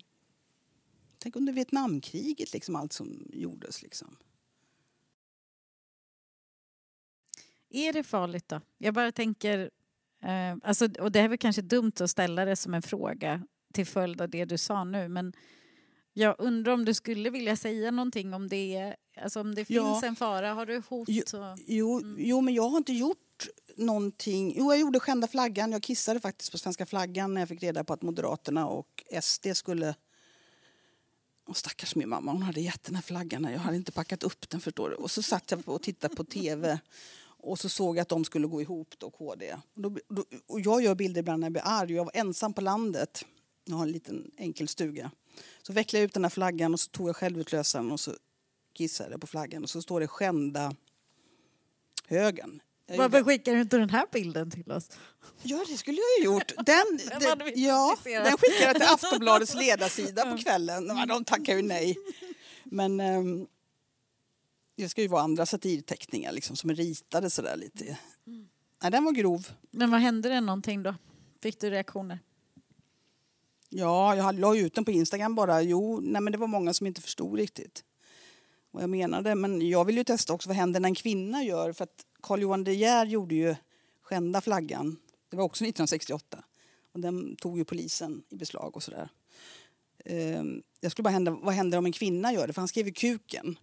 Speaker 1: Tänk under Vietnamkriget, liksom allt som gjordes. Liksom.
Speaker 2: Är det farligt då? Jag bara tänker, eh, alltså, och det är väl kanske dumt att ställa det som en fråga till följd av det du sa nu, men jag undrar om du skulle vilja säga någonting om det, alltså om det finns
Speaker 1: Ja.
Speaker 2: en fara, har du hot?
Speaker 1: Jo,
Speaker 2: och,
Speaker 1: Jo,
Speaker 2: Mm.
Speaker 1: jo, men jag har inte gjort någonting. Jo, jag gjorde skända flaggan. Jag kissade faktiskt på svenska flaggan när jag fick reda på att Moderaterna och SD skulle... Och stackars min mamma, hon hade gett den här flaggan. Jag hade inte packat upp den förstår du. Och så satt jag och tittade på tv och så såg jag att de skulle gå ihop då, KD. Och, då, då, och jag gör bilder ibland när jag blir arg. Jag var ensam på landet. Jag har en liten enkel stuga. Så vecklade jag ut den här flaggan och så tog jag självutlösaren och så kissade jag på flaggan och så står det skända högern. Jag
Speaker 2: Varför
Speaker 1: gjorde-
Speaker 2: skickar du inte den här bilden till oss?
Speaker 1: Ja, det skulle jag ju gjort. Den,
Speaker 2: Den
Speaker 1: den, ja, den skickade jag till Aftonbladets ledarsida på kvällen. De tackar ju nej. Men ehm, det ska ju vara andra satirteckningar liksom, som är ritade sådär lite. Nej, den var grov.
Speaker 2: Men vad hände det någonting då? Fick du reaktioner?
Speaker 1: Ja, jag la ut den på Instagram bara. Jo, nej, men det var många som inte förstod riktigt vad jag menade. Men jag vill ju testa också vad händer när en kvinna gör. För att Carl Johan De Geer gjorde ju Skända flaggan. Det var också 1968. Och den tog ju polisen i beslag och sådär. Ehm, Jag skulle bara hända, vad händer om en kvinna gör det? För han skrev ju kuken.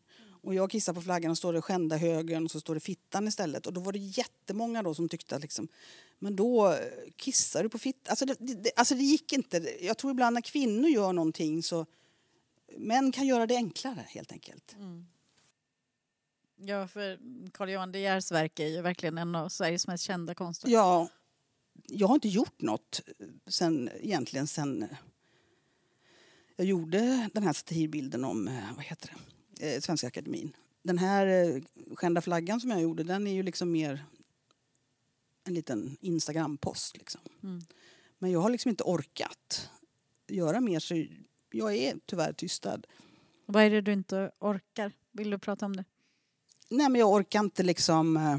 Speaker 1: Och jag kissar på flaggan och står det skända högern och så står det fittan istället. Och då var det jättemånga då som tyckte att liksom, men då eh, kissar du på fittan. Alltså det, det, alltså det gick inte. Jag tror ibland när kvinnor gör någonting så män kan göra det enklare helt enkelt.
Speaker 2: Ja, för Carl Johan De Geers verk är ju verkligen en av Sveriges mest kända konstnärer.
Speaker 1: Ja, jag har inte gjort något sen, egentligen sen eh, jag gjorde den här satirbilden om eh, vad heter det? Eh, Svenska Akademin. Den här eh, skända flaggan som jag gjorde den är ju liksom mer en liten Instagram-post. Liksom.
Speaker 2: Mm.
Speaker 1: Men jag har liksom inte orkat göra mer så jag är tyvärr tystad.
Speaker 2: Vad är det du inte orkar? Vill du prata om det?
Speaker 1: Nej men jag orkar inte liksom eh,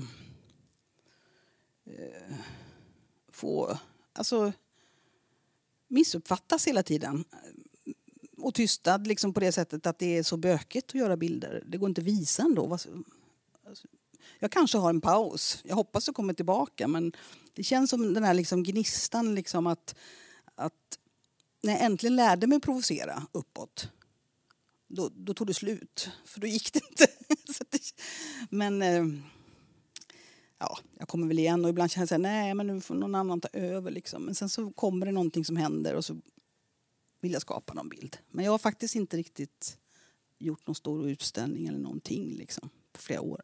Speaker 1: eh, få, alltså missuppfattas hela tiden. Och tystad liksom på det sättet att det är så bökigt att göra bilder. Det går inte att visa ändå. Alltså, jag kanske har en paus. Jag hoppas att kommer tillbaka men det känns som den här liksom gnistan liksom att, att när jag äntligen lärde mig provocera uppåt då, då tog det slut. För då gick det inte. Men eh, ja, jag kommer väl igen och ibland känner jag så här, nej men nu får någon annan ta över liksom. Men sen så kommer det någonting som händer och så vill jag skapa någon bild. Men jag har faktiskt inte riktigt gjort någon stor utställning eller någonting liksom på flera år.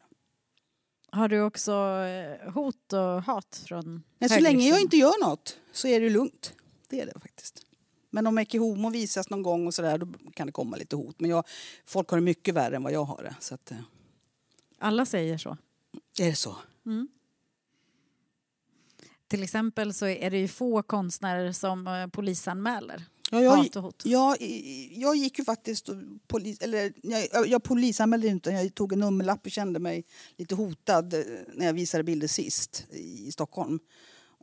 Speaker 2: Har du också eh, hot och hat från
Speaker 1: Men så länge jag inte gör något så är det lugnt. Det är det faktiskt. Men om Ecce Homo visas någon gång och sådär då kan det komma lite hot. Men jag, folk har det mycket värre än vad jag har det. Så att, eh,
Speaker 2: Alla säger så.
Speaker 1: är det så?
Speaker 2: Mm. Till exempel så är det ju få konstnärer som eh, polisanmäler
Speaker 1: Ja, jag,
Speaker 2: hat och hot.
Speaker 1: jag, jag gick ju faktiskt... och Polis, eller, jag, jag polisanmälde inte, jag tog en nummerlapp och kände mig lite hotad eh, när jag visade bilder sist i Stockholm.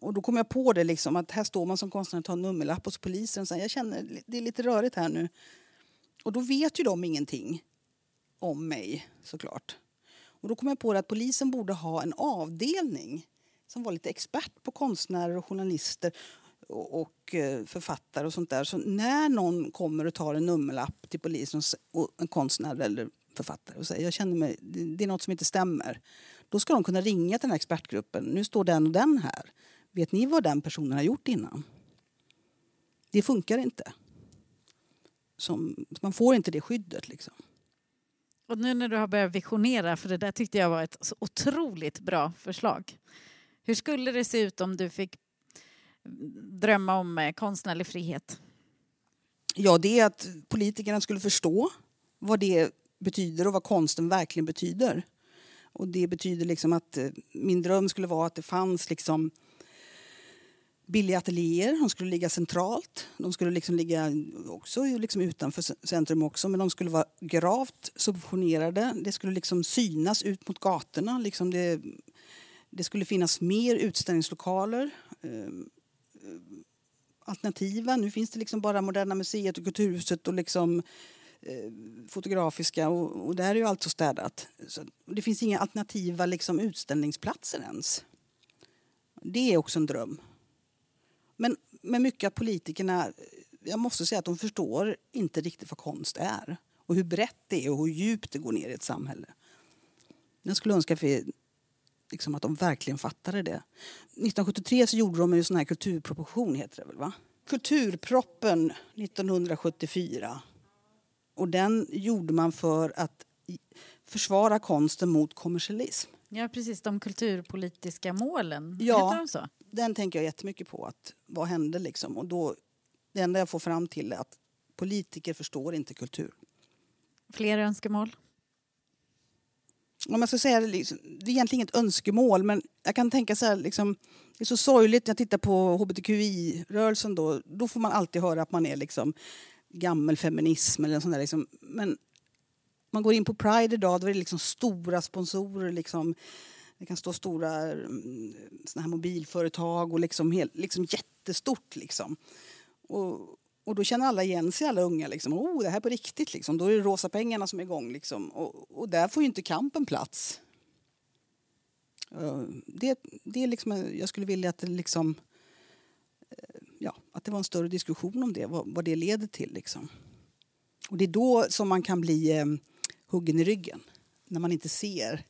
Speaker 1: Och då kom jag på det liksom, att här står man som konstnär och tar en nummerlapp hos polisen. Så jag känner det är lite rörigt här nu. Och då vet ju de ingenting om mig såklart. Och då kom jag på att polisen borde ha en avdelning som var lite expert på konstnärer och journalister och, eh, författare och sånt där. Så när någon kommer och tar en nummerlapp till polisen och en konstnär eller författare och säger jag känner mig, det, det är något som inte stämmer. Då ska de kunna ringa till den här expertgruppen. Nu står den och den här. Vet ni vad den personen har gjort innan? Det funkar inte. Som, man får inte det skyddet liksom.
Speaker 2: Och nu när du har börjat visionera, för det där tyckte jag var ett så otroligt bra förslag. Hur skulle det se ut om du fick drömma om eh, konstnärlig frihet?
Speaker 1: Ja, det är att politikerna skulle förstå vad det betyder och vad konsten verkligen betyder. Och det betyder liksom att eh, min dröm skulle vara att det fanns liksom billiga ateljéer. De skulle ligga centralt. De skulle liksom ligga också liksom utanför centrum också, men de skulle vara gravt subventionerade. Det skulle liksom synas ut mot gatorna. Liksom det, det skulle finnas mer utställningslokaler. Ehm, Alternativa. Nu finns det liksom bara Moderna Museet och Kulturhuset och liksom eh, Fotografiska och, och där är ju allt så städat. Så det finns inga alternativa liksom, utställningsplatser ens. Det är också en dröm. Men, men mycket att politikerna, jag måste säga att de förstår inte riktigt vad konst är. Och hur brett det är och hur djupt det går ner i ett samhälle. Jag skulle önska för, liksom, att de verkligen fattade det. 1973 så gjorde de en sån här kulturproposition, heter det väl va? Kulturproppen 1974. Och den gjorde man för att försvara konsten mot kommersialism.
Speaker 2: Ja, precis. De kulturpolitiska målen.
Speaker 1: Ja.
Speaker 2: De så?
Speaker 1: Den tänker jag jättemycket på. Att, vad hände liksom? Och då, det enda jag får fram till är att politiker förstår inte kultur.
Speaker 2: Fler önskemål?
Speaker 1: Om jag ska säga det, liksom, det är egentligen inget önskemål men jag kan tänka så här, liksom, det är så sorgligt när jag tittar på hbtqi-rörelsen då, då får man alltid höra att man är liksom gammelfeminism eller sånt där liksom. Men man går in på Pride idag, då är det liksom stora sponsorer liksom. Det kan stå stora mm, såna här mobilföretag och liksom, helt, liksom jättestort liksom. Och, och då känner alla igen sig, alla unga. Liksom. Oh, det här på riktigt. Liksom. Då är det rosa pengarna som är igång. Liksom. Och, och där får ju inte kampen plats. Eh, det, det är liksom, eh, jag skulle vilja att det, liksom, eh, ja, att det var en större diskussion om det, vad, vad det leder till. Liksom. Och det är då som man kan bli eh, huggen i ryggen. När man inte ser,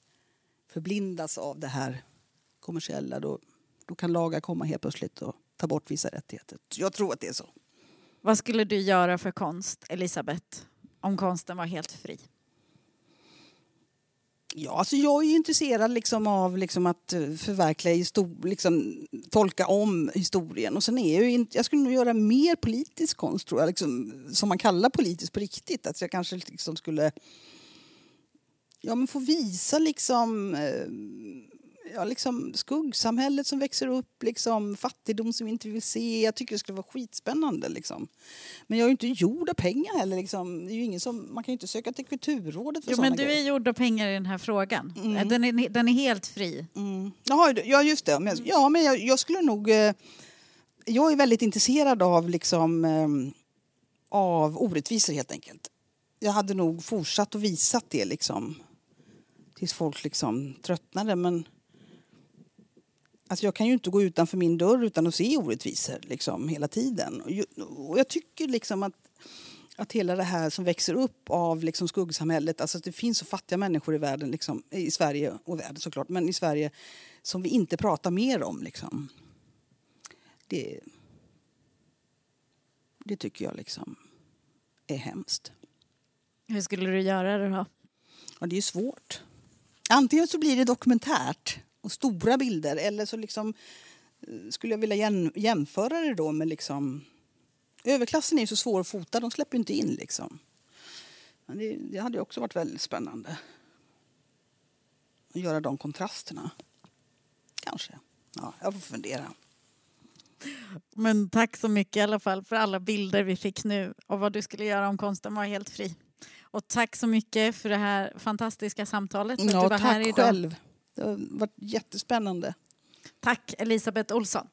Speaker 1: förblindas av det här kommersiella. Då, då kan lagar komma helt plötsligt och ta bort vissa rättigheter. Jag tror att det är så.
Speaker 2: Vad skulle du göra för konst, Elisabeth, om konsten var helt fri?
Speaker 1: Ja, alltså jag är ju intresserad liksom av liksom att eh, förverkliga, histor- liksom, tolka om historien. Och sen är jag, ju, jag skulle nog göra mer politisk konst, tror jag, liksom, som man kallar politiskt på riktigt. Att jag kanske liksom skulle ja, men få visa liksom, eh, ja, liksom skuggsamhället som växer upp, liksom, fattigdom som vi inte vill se. Jag tycker det skulle vara skitspännande. Liksom. Men jag är ju inte gjord av pengar heller. Liksom. Det är ingen som, man kan ju inte söka till Kulturrådet för
Speaker 2: Jo, men du grejer. är gjord av pengar i den här frågan. Mm. Den, är, den är helt fri.
Speaker 1: Mm. Jaha, ja, just det. Men, ja, men jag, jag skulle nog... Eh, jag är väldigt intresserad av, liksom, eh, av orättvisor, helt enkelt. Jag hade nog fortsatt och visat det liksom, tills folk liksom tröttnade. Men Alltså jag kan ju inte gå utanför min dörr utan att se orättvisor liksom, hela tiden. Och jag tycker liksom att, att hela det här som växer upp av liksom skuggsamhället, alltså att det finns så fattiga människor i världen, liksom, i Sverige och världen såklart, men i Sverige som vi inte pratar mer om. Liksom. Det, det tycker jag liksom är hemskt.
Speaker 2: Hur skulle du göra det då?
Speaker 1: Ja, det är svårt. Antingen så blir det dokumentärt och stora bilder. Eller så liksom, eh, skulle jag vilja jämföra det då med... Liksom, överklassen är ju så svår att fota, de släpper inte in. Liksom. Men det, det hade också varit väldigt spännande. Att göra de kontrasterna. Kanske. Ja, jag får fundera.
Speaker 2: Men tack så mycket i alla fall för alla bilder vi fick nu och vad du skulle göra om konsten var helt fri. Och tack så mycket för det här fantastiska samtalet.
Speaker 1: Ja, tack själv. Det har varit jättespännande.
Speaker 2: Tack Elisabeth Olsson.